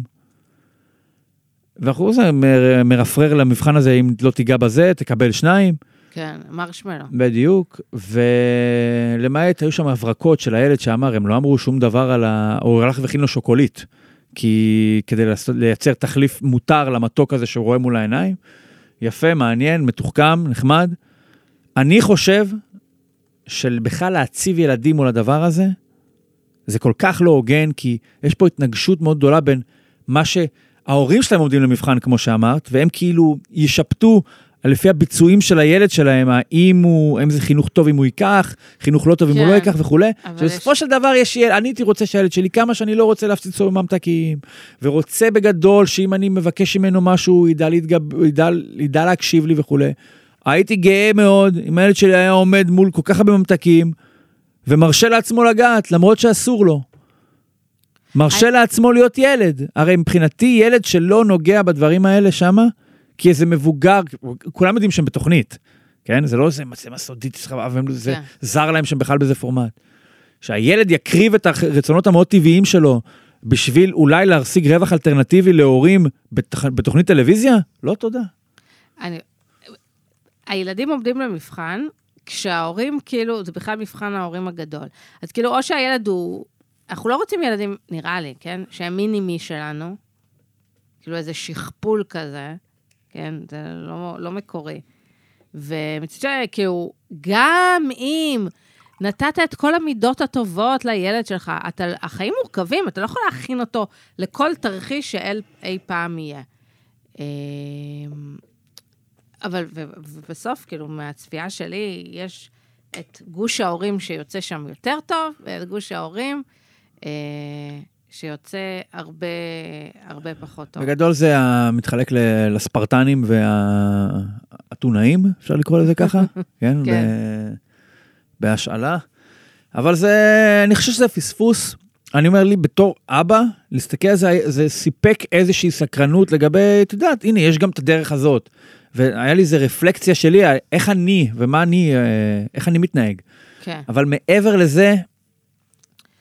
ואחוז מר- מרפרר למבחן הזה, אם לא תיגע בזה, תקבל שניים. כן, מרשמלו. בדיוק, ולמעט היו שם הברקות של הילד שאמר, הם לא אמרו שום דבר על ה... הוא הלך והכין לו שוקולית. כי כדי לייצר תחליף מותר למתוק הזה שהוא רואה מול העיניים. יפה, מעניין, מתוחכם, נחמד. אני חושב של בכלל להציב ילדים מול הדבר הזה, זה כל כך לא הוגן, כי יש פה התנגשות מאוד גדולה בין מה שההורים שלהם עומדים למבחן, כמו שאמרת, והם כאילו ישפטו לפי הביצועים של הילד שלהם, האם הוא, האם זה חינוך טוב אם הוא ייקח, חינוך לא טוב אם הוא כן, לא ייקח וכולי. שבסופו יש- של דבר יש ילד, אני הייתי רוצה שהילד שלי, כמה שאני לא רוצה להפציץ אותו בממתקים, ורוצה בגדול שאם אני מבקש ממנו משהו, הוא ידע, להתגב, ידע, ידע להקשיב לי וכולי. הייתי גאה מאוד אם הילד שלי היה עומד מול כל כך הרבה ממתקים, ומרשה לעצמו לגעת, למרות שאסור לו. מרשה אני- לעצמו להיות ילד. הרי מבחינתי ילד שלא נוגע בדברים האלה שמה, כי איזה מבוגר, כולם יודעים שהם בתוכנית, כן? זה לא איזה מצלמה סודית, זה כן. זר להם שהם בכלל באיזה פורמט. שהילד יקריב את הרצונות המאוד טבעיים שלו בשביל אולי להשיג רווח אלטרנטיבי להורים בתכ... בתוכנית טלוויזיה? לא תודה. אני... הילדים עומדים למבחן, כשההורים, כאילו, זה בכלל מבחן ההורים הגדול. אז כאילו, או שהילד הוא... אנחנו לא רוצים ילדים, נראה לי, כן? שהם מינימי שלנו, כאילו איזה שכפול כזה, כן? זה לא, לא מקורי. ומצד שני, כאילו, גם אם נתת את כל המידות הטובות לילד שלך, אתה, החיים מורכבים, אתה לא יכול להכין אותו לכל תרחיש שאי אי פעם יהיה. אמ, אבל ו- ו- בסוף, כאילו, מהצפייה שלי, יש את גוש ההורים שיוצא שם יותר טוב, ואת גוש ההורים אה, שיוצא הרבה, הרבה פחות טוב. בגדול זה מתחלק לספרטנים והאתונאים, אפשר לקרוא לזה ככה, <laughs> כן? כן. בהשאלה. אבל זה, אני חושב שזה פספוס. אני אומר לי, בתור אבא, להסתכל על זה, זה סיפק איזושהי סקרנות לגבי, את יודעת, הנה, יש גם את הדרך הזאת. והיה לי איזה רפלקציה שלי, איך אני ומה אני, אה, איך אני מתנהג. כן. אבל מעבר לזה,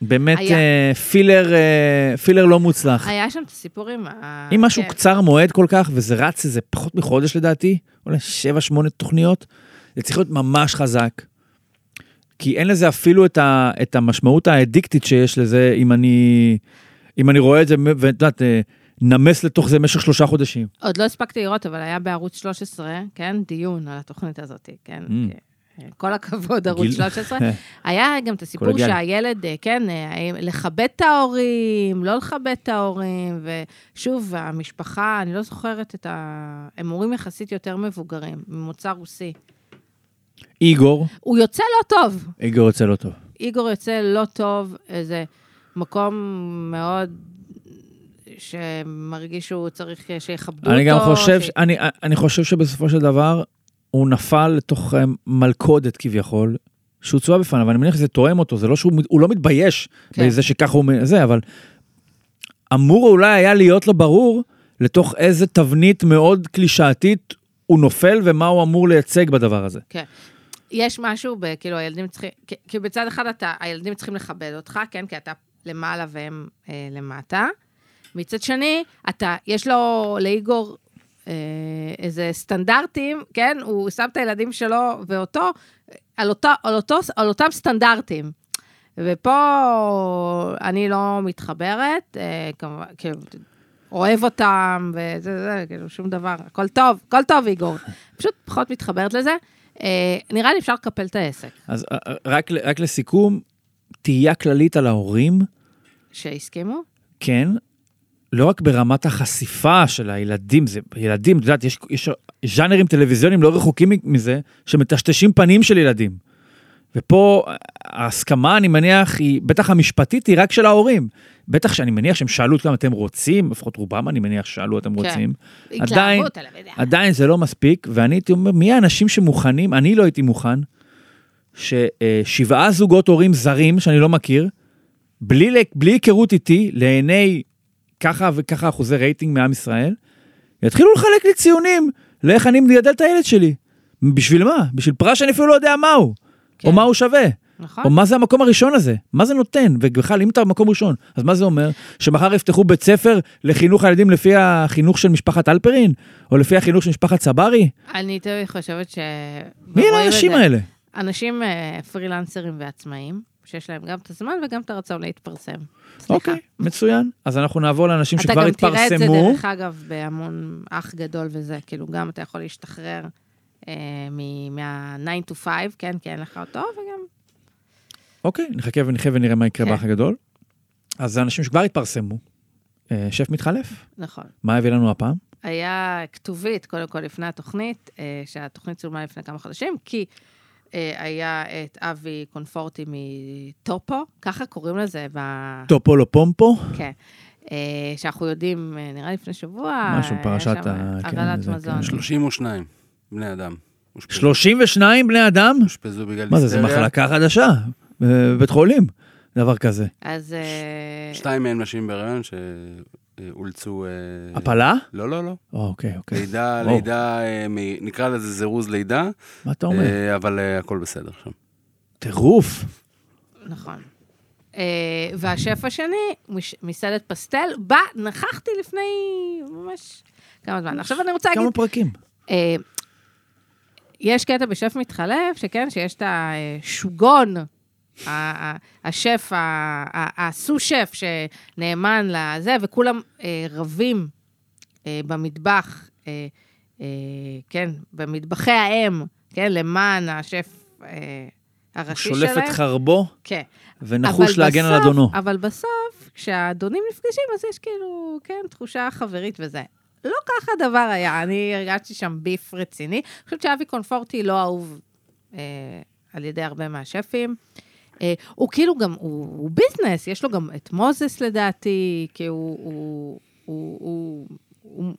באמת היה. אה, פילר, אה, פילר לא מוצלח. היה שם את הסיפורים. ה- אם משהו כן. קצר מועד כל כך, וזה רץ איזה פחות מחודש לדעתי, אולי 7-8 תוכניות, זה צריך להיות ממש חזק. כי אין לזה אפילו את, ה, את המשמעות האדיקטית שיש לזה, אם אני, אם אני רואה את זה, ואת יודעת, אה, נמס לתוך זה במשך שלושה חודשים. עוד לא הספקתי לראות, אבל היה בערוץ 13, כן, דיון על התוכנית הזאת, כן. Mm. כל הכבוד, ערוץ גיל- 13. <laughs> היה גם את הסיפור. שהילד, אה, כן, אה, לכבד את ההורים, לא לכבד את ההורים, ושוב, המשפחה, אני לא זוכרת את ה... הם הורים יחסית יותר מבוגרים, ממוצא רוסי. איגור, הוא יוצא לא טוב. איגור יוצא לא טוב. איגור יוצא לא טוב, איזה מקום מאוד שמרגיש שהוא צריך שיכבדו אותו. אני גם חושב, ש... אני, אני חושב שבסופו של דבר, הוא נפל לתוך אה, מלכודת כביכול, שהוצבה בפניו, ואני מניח שזה תואם אותו, זה לא שהוא הוא לא מתבייש כן. בזה שככה הוא זה, אבל אמור אולי היה להיות לו ברור לתוך איזה תבנית מאוד קלישאתית הוא נופל ומה הוא אמור לייצג בדבר הזה. כן. יש משהו, ב, כאילו, הילדים צריכים, כי- בצד אחד אתה, הילדים צריכים לכבד אותך, כן? כי אתה למעלה והם אה, למטה. מצד שני, אתה, יש לו, לאיגור, איזה סטנדרטים, כן? הוא שם את הילדים שלו ואותו, על, אותו, על, אותו, על אותם סטנדרטים. ופה אני לא מתחברת, אה, כמובן, כאילו, אוהב אותם, וזה, זה, כאילו, שום דבר, הכל טוב, הכל טוב, איגור. <laughs> פשוט פחות מתחברת לזה. אה, נראה לי אפשר לקפל את העסק, אז אה, אה, רק, רק לסיכום, תהייה כללית על ההורים, שהסכימו. כן, לא רק ברמת החשיפה של הילדים, זה ילדים, את יודעת, יש, יש ז'אנרים טלוויזיוניים לא רחוקים מזה, שמטשטשים פנים של ילדים. ופה ההסכמה, אני מניח, היא, בטח המשפטית, היא רק של ההורים. בטח שאני מניח שהם שאלו אותם, אתם רוצים, לפחות רובם אני מניח שאלו אתם כן. רוצים. עדיין. עדיין זה לא מספיק, ואני הייתי אומר, מי האנשים שמוכנים, אני לא הייתי מוכן, ששבעה זוגות הורים זרים, שאני לא מכיר, בלי היכרות איתי, לעיני ככה וככה אחוזי רייטינג מעם ישראל, יתחילו לחלק לי ציונים לאיך אני מגדל את הילד שלי. בשביל מה? בשביל פרס שאני אפילו לא יודע מהו, כן. או מה הוא שווה. נכון? או מה זה המקום הראשון הזה? מה זה נותן? ובכלל, אם אתה במקום ראשון, אז מה זה אומר? שמחר יפתחו בית ספר לחינוך הילדים לפי החינוך של משפחת אלפרין? או לפי החינוך של משפחת צברי? אני תמיד חושבת ש... מי אלה האנשים. האלה? אנשים אה, פרילנסרים ועצמאים, שיש להם גם את הזמן וגם את הרצון להתפרסם. אוקיי, מצוין. אז אנחנו נעבור לאנשים אתה שכבר גם תראה את זה, התפרסמו. דרך אגב, בהמון אח גדול וזה, כאילו, גם אתה יכול להשתחרר אה, מ- מה-9 to 5, כן, כי אין לך אותו, וגם... אוקיי, נחכה ונחיה ונראה מה יקרה כן. באח הגדול. אז זה אנשים שכבר התפרסמו. אה, שף מתחלף, נכון. מה הביא לנו הפעם? היה כתובית, קודם כל, לפני התוכנית, אה, שהתוכנית צולמה לפני כמה חודשים, כי היה את אבי קונפורטי מטופו, ככה קוראים לזה ב... טופו לא פומפו? כן. אה, שאנחנו יודעים, אה, נראה לי לפני שבוע, משהו, אה, פרשת כן, הרעלת זה, מזון. כן. 32 בני אדם. אושפזו- 32 בני אדם? אושפזו בגלל מה זה, היסטריה. מחלקה חדשה בבית חולים, דבר כזה. אז... אה, שתיים מהם נשים בהיריון שאולצו... אה, הפלה? לא, לא, לא. אוקיי, אוקיי. לידה. לידה, אה, נקרא לזה זירוז לידה, מה אתה אומר? אה, אבל הכל בסדר שם. טירוף. נכון. והשף השני, מש- מסעדת פסטל, בה נכחתי לפני ממש כמה זמן. עכשיו אני רוצה להגיד, כמה פרקים. יש קטע בשף מתחלף, שכן, שיש את השוגון, השף, הסו-שף שנאמן לזה, וכולם אה, רבים אה, במטבח, אה, כן, במטבחי האם, כן, למען השף הראשי שלהם. שולף את חרבו כן. ונחוש להגן על בסוף- אדונו. אבל בסוף, כשהאדונים נפגשים, אז יש כאילו, כן, תחושה חברית וזה. לא ככה הדבר היה, אני הרגשתי שם ביף רציני. אני חושבת שאבי קונפורטי לא אהוב אה, על ידי הרבה מהשפים. אה, הוא כאילו גם, הוא, הוא ביזנס, יש לו גם את מוזס לדעתי, כי הוא... הוא, הוא, הוא, הוא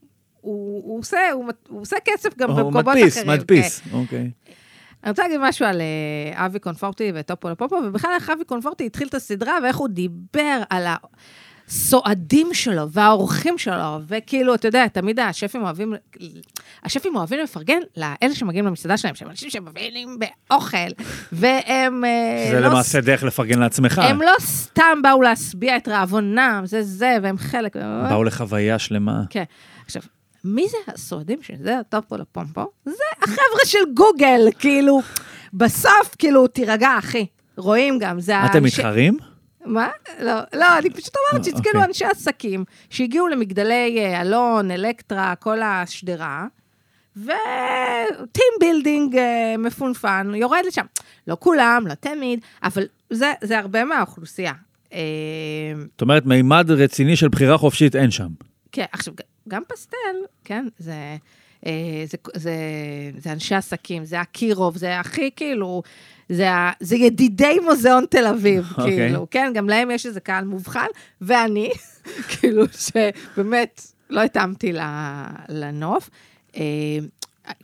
הוא, הוא, עושה, הוא, הוא עושה כסף גם הוא במקומות מדפיס, אחרים. כן. מדפיס. אוקיי. אני רוצה להגיד משהו על אה, אבי קונפורטי וטופו לפופו, ובכלל איך אבי קונפורטי התחיל את הסדרה, ואיך הוא דיבר על הסועדים שלו והאורחים שלו, וכאילו, אתה יודע, תמיד השפים אוהבים, השפים אוהבים לפרגן לאלה שמגיעים למסעדה שלהם, שהם אנשים שמבינים באוכל, והם אה, זה לא למעשה דרך לפרגן לעצמך. הם לא סתם באו להשביע את רעבונם, זה זה, והם חלק. באו לחוויה שלמה. כן. עכשיו, מי זה הסועדים שזה הטופו לפומפו? זה החבר'ה של גוגל, כאילו, בסוף, כאילו, תירגע, אחי. רואים גם, זה אתם מתחרים? מה? לא, לא, אני פשוט אומרת אה, שזה כאילו אוקיי. אנשי עסקים שהגיעו למגדלי אה, אלון, אלקטרה, כל השדרה, ו team building אה, מפונפן, יורד לשם. לא כולם, לא תמיד, אבל זה, זה הרבה מהאוכלוסייה. זאת אומרת, מימד רציני של בחירה חופשית אין שם. כן, עכשיו, גם פסטל, כן, זה, זה, זה, זה אנשי עסקים, זה אקירוב, זה הכי כאילו, זה, ה- זה ידידי מוזיאון תל אביב, אוקיי. כאילו, כן, גם להם יש איזה קהל מובחן, ואני, <laughs> כאילו, שבאמת לא התאמתי לנוף. אה,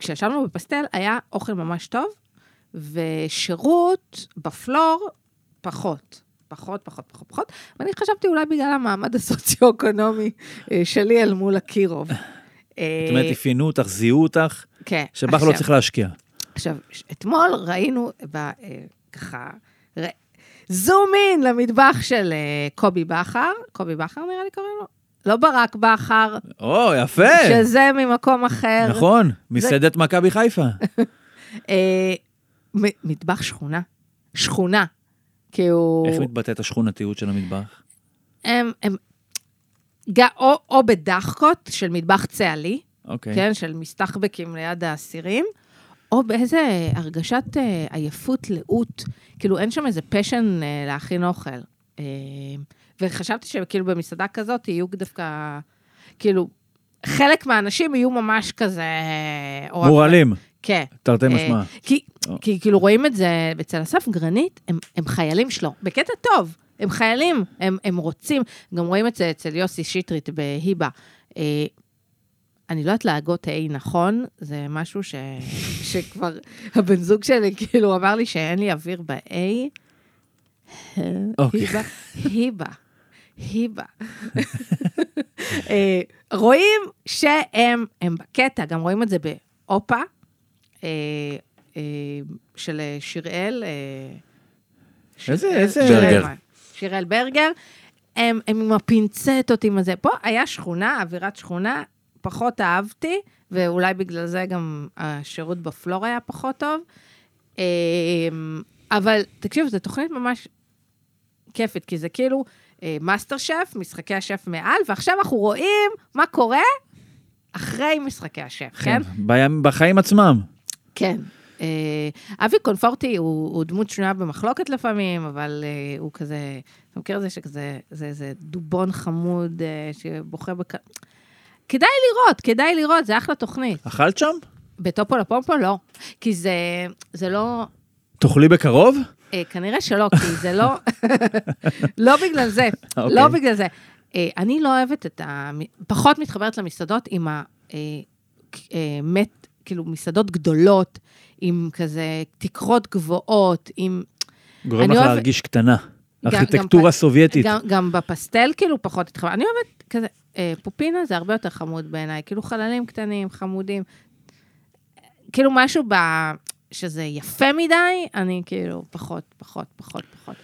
כשישבנו בפסטל, היה אוכל ממש טוב, ושירות בפלור, פחות. פחות, פחות, פחות, פחות, ואני חשבתי אולי בגלל המעמד <laughs> הסוציו-אקונומי אה, שלי אל מול אקירוב. זאת אומרת, אפיינו אותך, זיהו אותך, כן. שבך לא צריך להשקיע. עכשיו, אתמול ראינו, ב, אה, ככה, ר... זום אין למטבח של אה, קובי בכר, קובי בכר נראה לי קוראים לו? לא ברק בכר, או, יפה. שזה ממקום אחר. נכון, מסעדת מכבי חיפה. <laughs> אה, מטבח שכונה. שכונה. כי הוא... איך מתבטאת השכונתיות של המטבח? הם, הם, ג- או, או בדחקות של מטבח צה"לי, אוקיי. כן, של מסתחבקים ליד האסירים, או באיזה הרגשת אה, עייפות, לאות, כאילו אין שם איזה פשן אה, להכין אוכל. אה, וחשבתי שכאילו במסעדה כזאת יהיו דווקא, כאילו, חלק מהאנשים יהיו ממש כזה... אה, מורלים, כן. תרתי אה, משמע. כי, או. כי כאילו רואים את זה אצל אסף גרנית, הם, הם חיילים שלו, בקטע טוב, הם חיילים, הם, הם רוצים, גם רואים את זה אצל יוסי שטרית בהיבה. אני לא יודעת להגות A נכון, זה משהו ש... <laughs> שכבר הבן זוג שלי כאילו אמר לי שאין לי אוויר ב-A. אוקיי. היבה, היבה, היבה. אה, רואים שהם הם בקטע, גם רואים את זה באופה, אה, אה, של שיראל. איזה- איזה- ברגר. שיראל ברגר. הם, הם עם הפינצטות, עם הזה. פה היה שכונה, אווירת שכונה, פחות אהבתי, ואולי בגלל זה גם השירות בפלור היה פחות טוב. אה, אבל תקשיב, זו תוכנית ממש כיפית, כי זה כאילו אה, מאסטר שף, משחקי השף מעל, ועכשיו אנחנו רואים מה קורה אחרי משחקי השף, כן? בימים- בחיים עצמם. כן. אה, אבי קונפורטי הוא, הוא דמות שנויה במחלוקת לפעמים, אבל אה, הוא כזה, אתה מכיר את זה שכזה, זה איזה דובון חמוד אה, שבוכה בק... כדאי לראות, כדאי לראות, זה אחלה תוכנית. אכלת שם? בטופו לפומפו לא, כי זה, זה לא, תאכלי בקרוב? אה, כנראה שלא, כי זה לא, <laughs> לא בגלל זה, אוקיי. לא בגלל זה. אה, אני לא אוהבת את ה... פחות מתחברת למסעדות עם ה... אה, אה, מת, כאילו, מסעדות גדולות, עם כזה תקרות גבוהות, עם... גורם לך אוהב- להרגיש קטנה. ארכיטקטורה גם- סובייטית. גם, גם בפסטל, כאילו, פחות התחברת. אני אוהבת כזה, אה, פופינה זה הרבה יותר חמוד בעיניי, כאילו חללים קטנים, חמודים. כאילו משהו ב... שזה יפה מדי, אני כאילו פחות, פחות, פחות, פחות.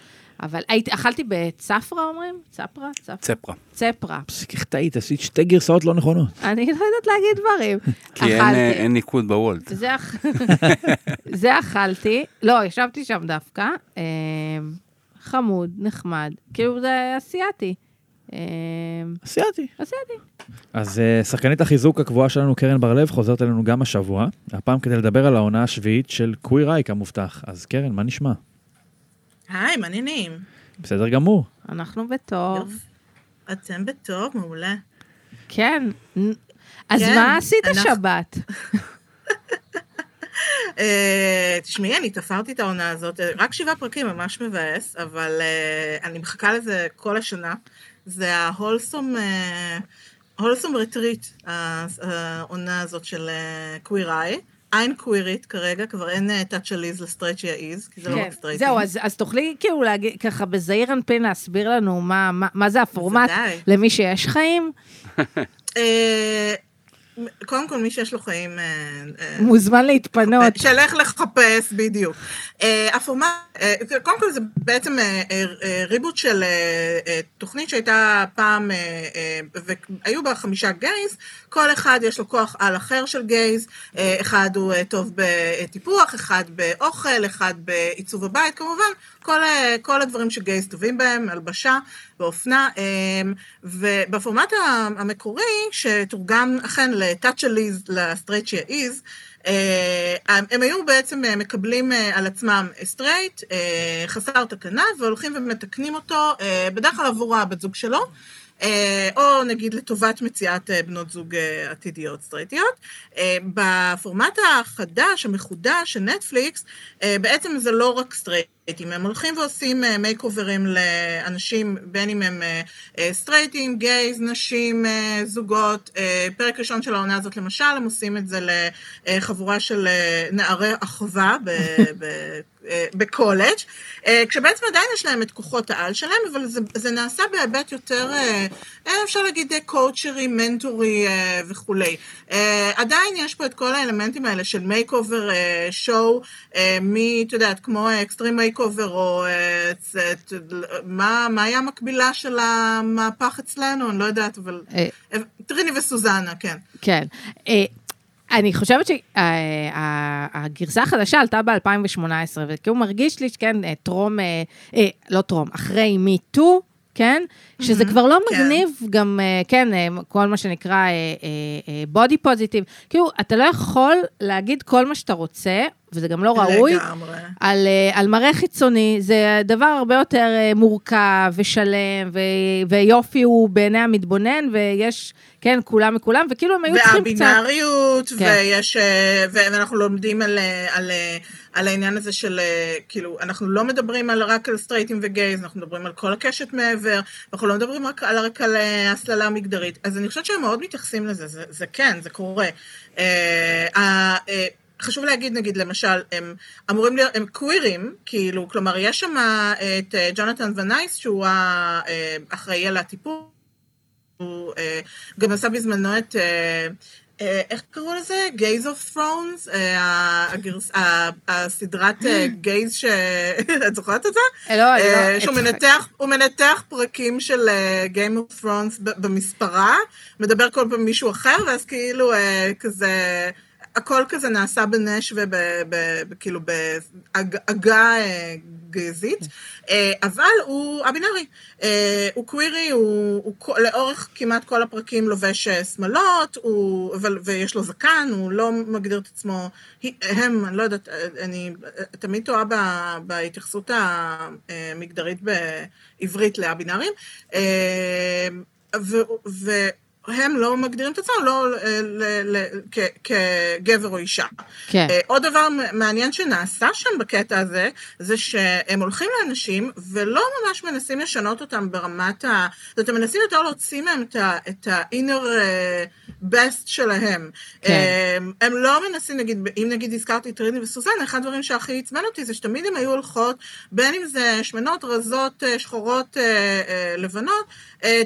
אבל הייתי, אכלתי בצפרה, אומרים? צפרה? צפרה? צפרה. צפרה. פסיק, איך טעית? עשית שתי גרסאות לא נכונות. אני לא יודעת להגיד דברים. <laughs> כי אין, אה, אין ניקוד בוולט. זה, אכ... <laughs> זה אכלתי, לא, ישבתי שם דווקא, אה, חמוד, נחמד, כאילו זה אסיאתי. אה, סייעתי. אסיאתי. אז אה, שחקנית החיזוק הקבועה שלנו, קרן בר-לב, חוזרת אלינו גם השבוע, הפעם כדי לדבר על העונה השביעית של קוויר אייק המובטח. אז קרן, מה נשמע? היי, מעניינים. בסדר גמור. אנחנו בטוב. אתם בטוב, מעולה. כן. אז כן, מה עשית שבת? <laughs> אה, תשמעי, אני תפרתי את העונה הזאת, רק שבעה פרקים, ממש מבאס, אבל אה, אני מחכה לזה כל השנה. זה ההולסום, הולסום רטריט, העונה הזאת של קוויראי. אין קווירית כרגע, כבר אין טאצ' של ליז לסטרייצ'י האיז, כי זה לא כן. רק סטרייטים. זהו, אז אז תוכלי כאילו להגיד, ככה בזעיר אנפין להסביר לנו מה- מה- מה זה הפורמט. למי שיש חיים? אה, קודם כל, מי שיש לו חיים... אה, אה, מוזמן להתפנות. שלך לחפש, בדיוק. אה, הפורמט, אה, קודם כל זה בעצם אה, אה, אה, ריבוט של אה, אה, תוכנית שהייתה פעם, אה, אה, והיו בה חמישה גייז, כל אחד יש לו כוח על אחר של גייז, אה, אחד הוא אה, טוב בטיפוח, אחד באוכל, אחד בעיצוב הבית, כמובן, כל, כל הדברים שגייז טובים בהם, הלבשה ואופנה, אה, ובפורמט המקורי, שתורגם אכן ל-touch עליז, לסטרייט שהעז, אה, הם היו בעצם אה, מקבלים אה, על עצמם סטרייט, חסר תקנה, והולכים ומתקנים אותו, בדרך כלל עבור הבת זוג שלו, או נגיד לטובת מציאת בנות זוג עתידיות סטרייטיות. בפורמט החדש, המחודש של נטפליקס, בעצם זה לא רק סטרייטים, הם הולכים ועושים makeover ים לאנשים, בין אם הם אה, אה, סטרייטים, גייז, נשים, אה, זוגות. אה, פרק ראשון של העונה הזאת למשל, הם עושים את זה לחבורה של אה, נערי אחווה אה, <laughs> בקולג', אה, כשבעצם עדיין יש להם את כוחות העל שלהם, אבל זה, זה נעשה בהיבט יותר, אה, אה, אפשר להגיד אה, קואוצ'רי, מנטורי אה, וכולי. אה, עדיין יש פה את כל האלמנטים האלה של makeover show, מי, את יודעת, כמו Extreme Makeover, או אה, צ- ת- מה, מה היה המקבילה של המהפך אצלנו? אני לא יודעת, אבל... אה, אה, טריני וסוזנה, כן. כן. אה, אני חושבת שהגרסה החדשה עלתה ב-2018, וכאילו מרגיש לי אה, טרום, אה, אה, לא טרום, אחרי me too, כן? שזה כבר לא כן. מגניב, גם, אה, כן, אה, כל מה שנקרא בודי פוזיטיב. כאילו, אתה לא יכול להגיד כל מה שאתה רוצה, וזה גם לא ראוי. לגמרי. על, אה, על מראה חיצוני, זה דבר הרבה יותר אה, מורכב ושלם, ו, ויופי הוא בעיני המתבונן, ויש, כן, כולם מכולם, וכאילו הם היו צריכים קצת... והבינאריות, כן. ויש, אה, ואנחנו לומדים על, על, על העניין הזה של, כאילו, אנחנו לא מדברים על, רק על סטרייטים וגייז, אנחנו מדברים על כל הקשת מעבר, אנחנו לא מדברים רק על, רק על הסללה מגדרית. אז אני חושבת שהם מאוד מתייחסים לזה, זה, זה כן, זה קורה. ה- אה, חשוב להגיד, נגיד, למשל, הם אמורים להיות, הם קווירים, כאילו, כלומר, יש שם את אה, ג'ונתן ונייס, שהוא האחראי על הטיפול, הוא אה, גם עשה בזמנו את, אה, אה, איך קראו לזה? Gaze of Thrones, אה, הסדרת אה, גייז ש... <laughs> את זוכרת את זה? אה, לא, אני אה, לא... שהוא את- מנתח, הוא מנתח פרקים של אה, Game of Thrones במספרה, מדבר כל פעם מישהו אחר, ואז כאילו אה, כזה, הכל כזה נעשה בנש וכאילו בעגה אה, גזית, אה, אבל הוא הבינארי. אה, הוא קווירי, הוא, לאורך כמעט כל הפרקים לובש שמלות, ויש לו זקן, הוא לא מגדיר את עצמו, הם, אני לא יודעת, אני תמיד טועה בהתייחסות המגדרית בעברית לבינארים. אה, והם לא מגדירים את עצמם לא אה, כגבר או אישה. כן. אה, עוד דבר מעניין שנעשה שם בקטע הזה, זה שהם הולכים לאנשים ולא ממש מנסים לשנות אותם ברמת ה... זאת אומרת, הם מנסים יותר להוציא מהם את ה-inner אה, best שלהם. כן. הם לא מנסים, נגיד, אם נגיד הזכרתי את ריני וסוזן, אחד הדברים שהכי עצבן אותי זה שתמיד הם היו הולכות, בין אם זה שמנות, רזות, שחורות, לבנות,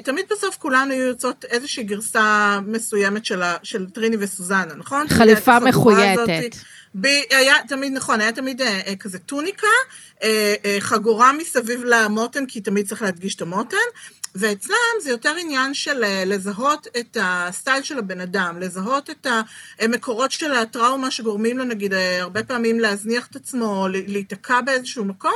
תמיד בסוף כולן היו יוצאות איזושהי גרסה מסוימת של, ה, של טריני וסוזנה, נכון? חליפה מחויטת. ב, היה תמיד, נכון, היה תמיד אה, אה, כזה טוניקה, אה, אה, חגורה מסביב למותן, כי תמיד צריך להדגיש את המותן, ואצלם זה יותר עניין של אה, לזהות את הסטייל של הבן אדם, לזהות את המקורות של הטראומה שגורמים לו, נגיד, אה, הרבה פעמים להזניח את עצמו, להיתקע באיזשהו מקום,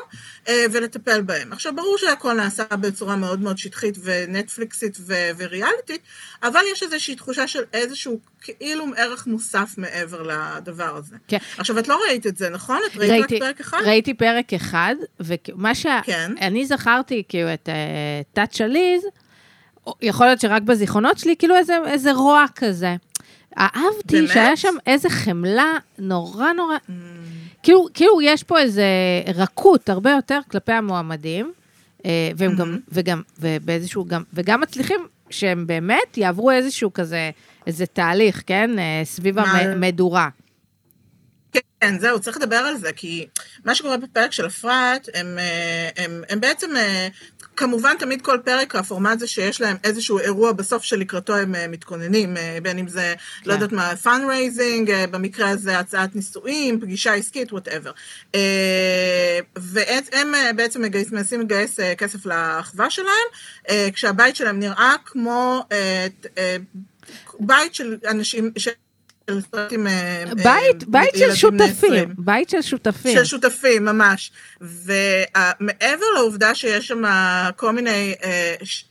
אה, ולטפל בהם. עכשיו, ברור שהכל נעשה בצורה מאוד מאוד שטחית ונטפליקסית וריאליטית, אבל יש איזושהי תחושה של איזשהו כאילו ערך מוסף מעבר לדבר הזה. כן. עכשיו, את לא ראית את זה, נכון? את ראית רק פרק אחד? ראיתי פרק אחד, ומה כן. שאני זכרתי, כאילו, את תת שליז, יכול להיות שרק בזיכרונות שלי, כאילו איזה, איזה רוע כזה. אהבתי באמת? שהיה שם איזה חמלה נורא נורא, כאילו, כאילו יש פה איזה רכות הרבה יותר כלפי המועמדים, אה, והם גם, וגם, ובאיזשהו, גם, וגם מצליחים שהם באמת יעברו איזשהו כזה, איזה תהליך, כן? אה, סביב? המדורה. כן, זהו, צריך לדבר על זה, כי מה שקורה בפרק של אפרת, הם, אה, הם, הם בעצם, אה, כמובן תמיד כל פרק, הפורמט זה שיש להם איזשהו אירוע בסוף שלקראתו הם מתכוננים, בין אם זה, לא יודעת מה, אה, במקרה הזה הצעת נישואים, פגישה עסקית, whatever. והם בעצם מגייס, מנסים לגייס כסף לאחווה שלהם, כשהבית שלהם נראה כמו אה, בית של אנשים, של סטודנטים, אה, בית, אה, בית של ילדים בני שותפים, 20. בית של שותפים. של שותפים, ממש. ומעבר לעובדה שיש שם כל מיני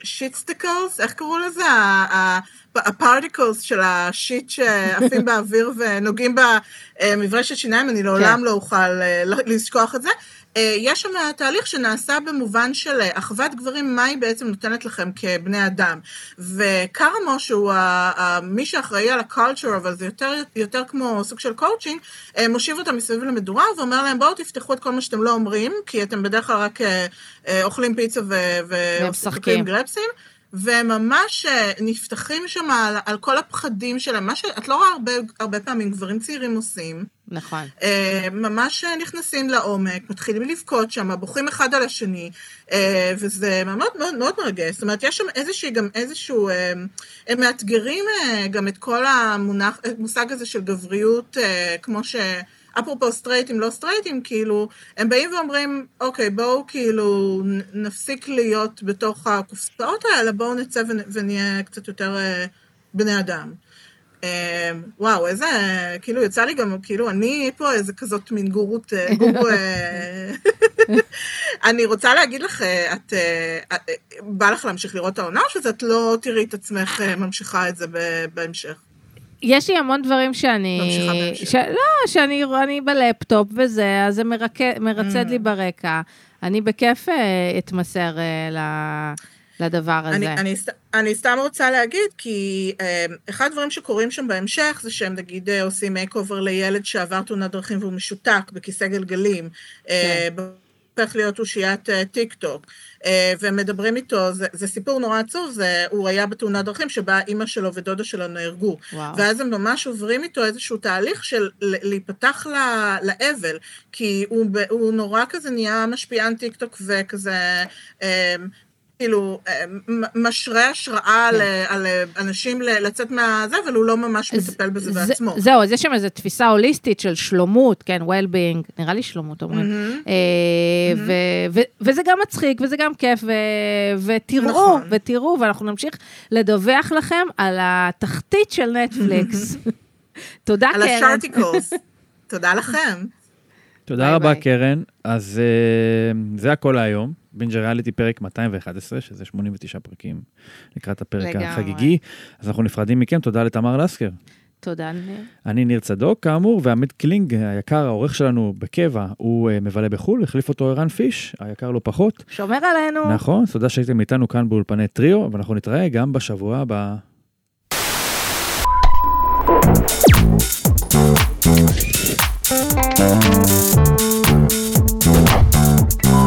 shitsticles, איך קראו לזה? ה particles של ה shit שעפים באוויר ונוגעים במברשת שיניים, אני לעולם לא אוכל אה, לשכוח את זה. אה, יש שם תהליך שנעשה במובן של אה, אחוות גברים, מה היא בעצם נותנת לכם כבני אדם. וקרמו, שהוא מי שאחראי על ה culture, אבל זה יותר, יותר כמו סוג של קואוצ'ינג, אה, מושיב אותם מסביב למדורה ואומר להם, בואו תפתחו את כל מה שאתם לא אומרים, כי אתם בדרך כלל רק אוכלים פיצה ומשחקים. גרפסים. והם ממש אה, נפתחים שם על, על כל הפחדים שלהם, מה שאת לא רואה הרבה, הרבה פעמים גברים צעירים עושים. נכון. אה, ממש נכנסים לעומק, מתחילים לבכות שם, בוכים אחד על השני, אה, וזה מאוד מאוד מאוד מרגש. זאת אומרת, יש שם איזושהי, גם איזשהו, אה, הם מאתגרים אה, גם את כל המונח, המושג הזה של גבריות, אה, כמו ש... אפרופו סטרייטים, לא סטרייטים, כאילו, הם באים ואומרים, אוקיי, בואו כאילו נפסיק להיות בתוך הקופסאות האלה, בואו נצא ונ- ונהיה קצת יותר בני אדם. אה, וואו, איזה, כאילו, יצא לי גם, כאילו, אני פה איזה כזאת מין גורות, אה, גורו... אה, אני רוצה להגיד לך, אה, את, בא לך להמשיך לראות את העונה, או שאת לא תראי את עצמך ממשיכה את זה בהמשך? יש לי המון דברים שאני... ממשיכה בהמשך. ש... לא, שאני אני בלפטופ וזה, אז זה מרק... מרצד Mm. לי ברקע. אני בכיף אתמסר ל... לדבר הזה. אני, אני, אני סתם רוצה להגיד, כי אה, אחד הדברים שקורים שם בהמשך, זה שהם נגיד אה, עושים makeover לילד שעבר תאונת דרכים והוא משותק בכיסא גלגלים, אה, הופך להיות אושיית טיק טוק, ומדברים איתו, זה, זה סיפור נורא עצוב, זה, הוא היה בתאונת דרכים שבה אימא שלו ודודה שלו נהרגו, וואו. ואז הם ממש עוברים איתו איזשהו תהליך של להיפתח ל- לאבל, כי הוא, הוא נורא כזה נהיה משפיען טיק טוק וכזה, כאילו, אה, משרה השראה כן. על, על אנשים ל- לצאת מהזה, אבל הוא לא ממש אז מטפל בזה זה- בעצמו. זהו, אז יש שם איזו תפיסה הוליסטית של שלומות, כן, well-being, נראה לי שלומות אומרים. מהמם. אה, ו- ו- וזה גם מצחיק, וזה גם כיף, ו- ותראו, נכון. ותראו, ואנחנו נמשיך לדווח לכם על התחתית של נטפליקס. <laughs> תודה, על קרן. השארטיקלס. <laughs> תודה לכם. תודה ביי רבה, ביי. קרן. אז אה, זה הכל להיום. בינג'ריאליטי פרק 211, שזה 89 פרקים לקראת הפרק לגמרי. החגיגי. אז אנחנו נפרדים מכם, תודה לתמר לסקר. תודה, ניר. אני ניר צדוק, כאמור, ועמית קלינג, היקר, העורך שלנו בקבע, הוא אה, מבלה בחו"ל, החליף אותו ערן פיש, היקר לא פחות. שומר עלינו. נכון, תודה שהייתם איתנו כאן באולפני טריו, ואנחנו נתראה גם בשבוע הבא. Thank you.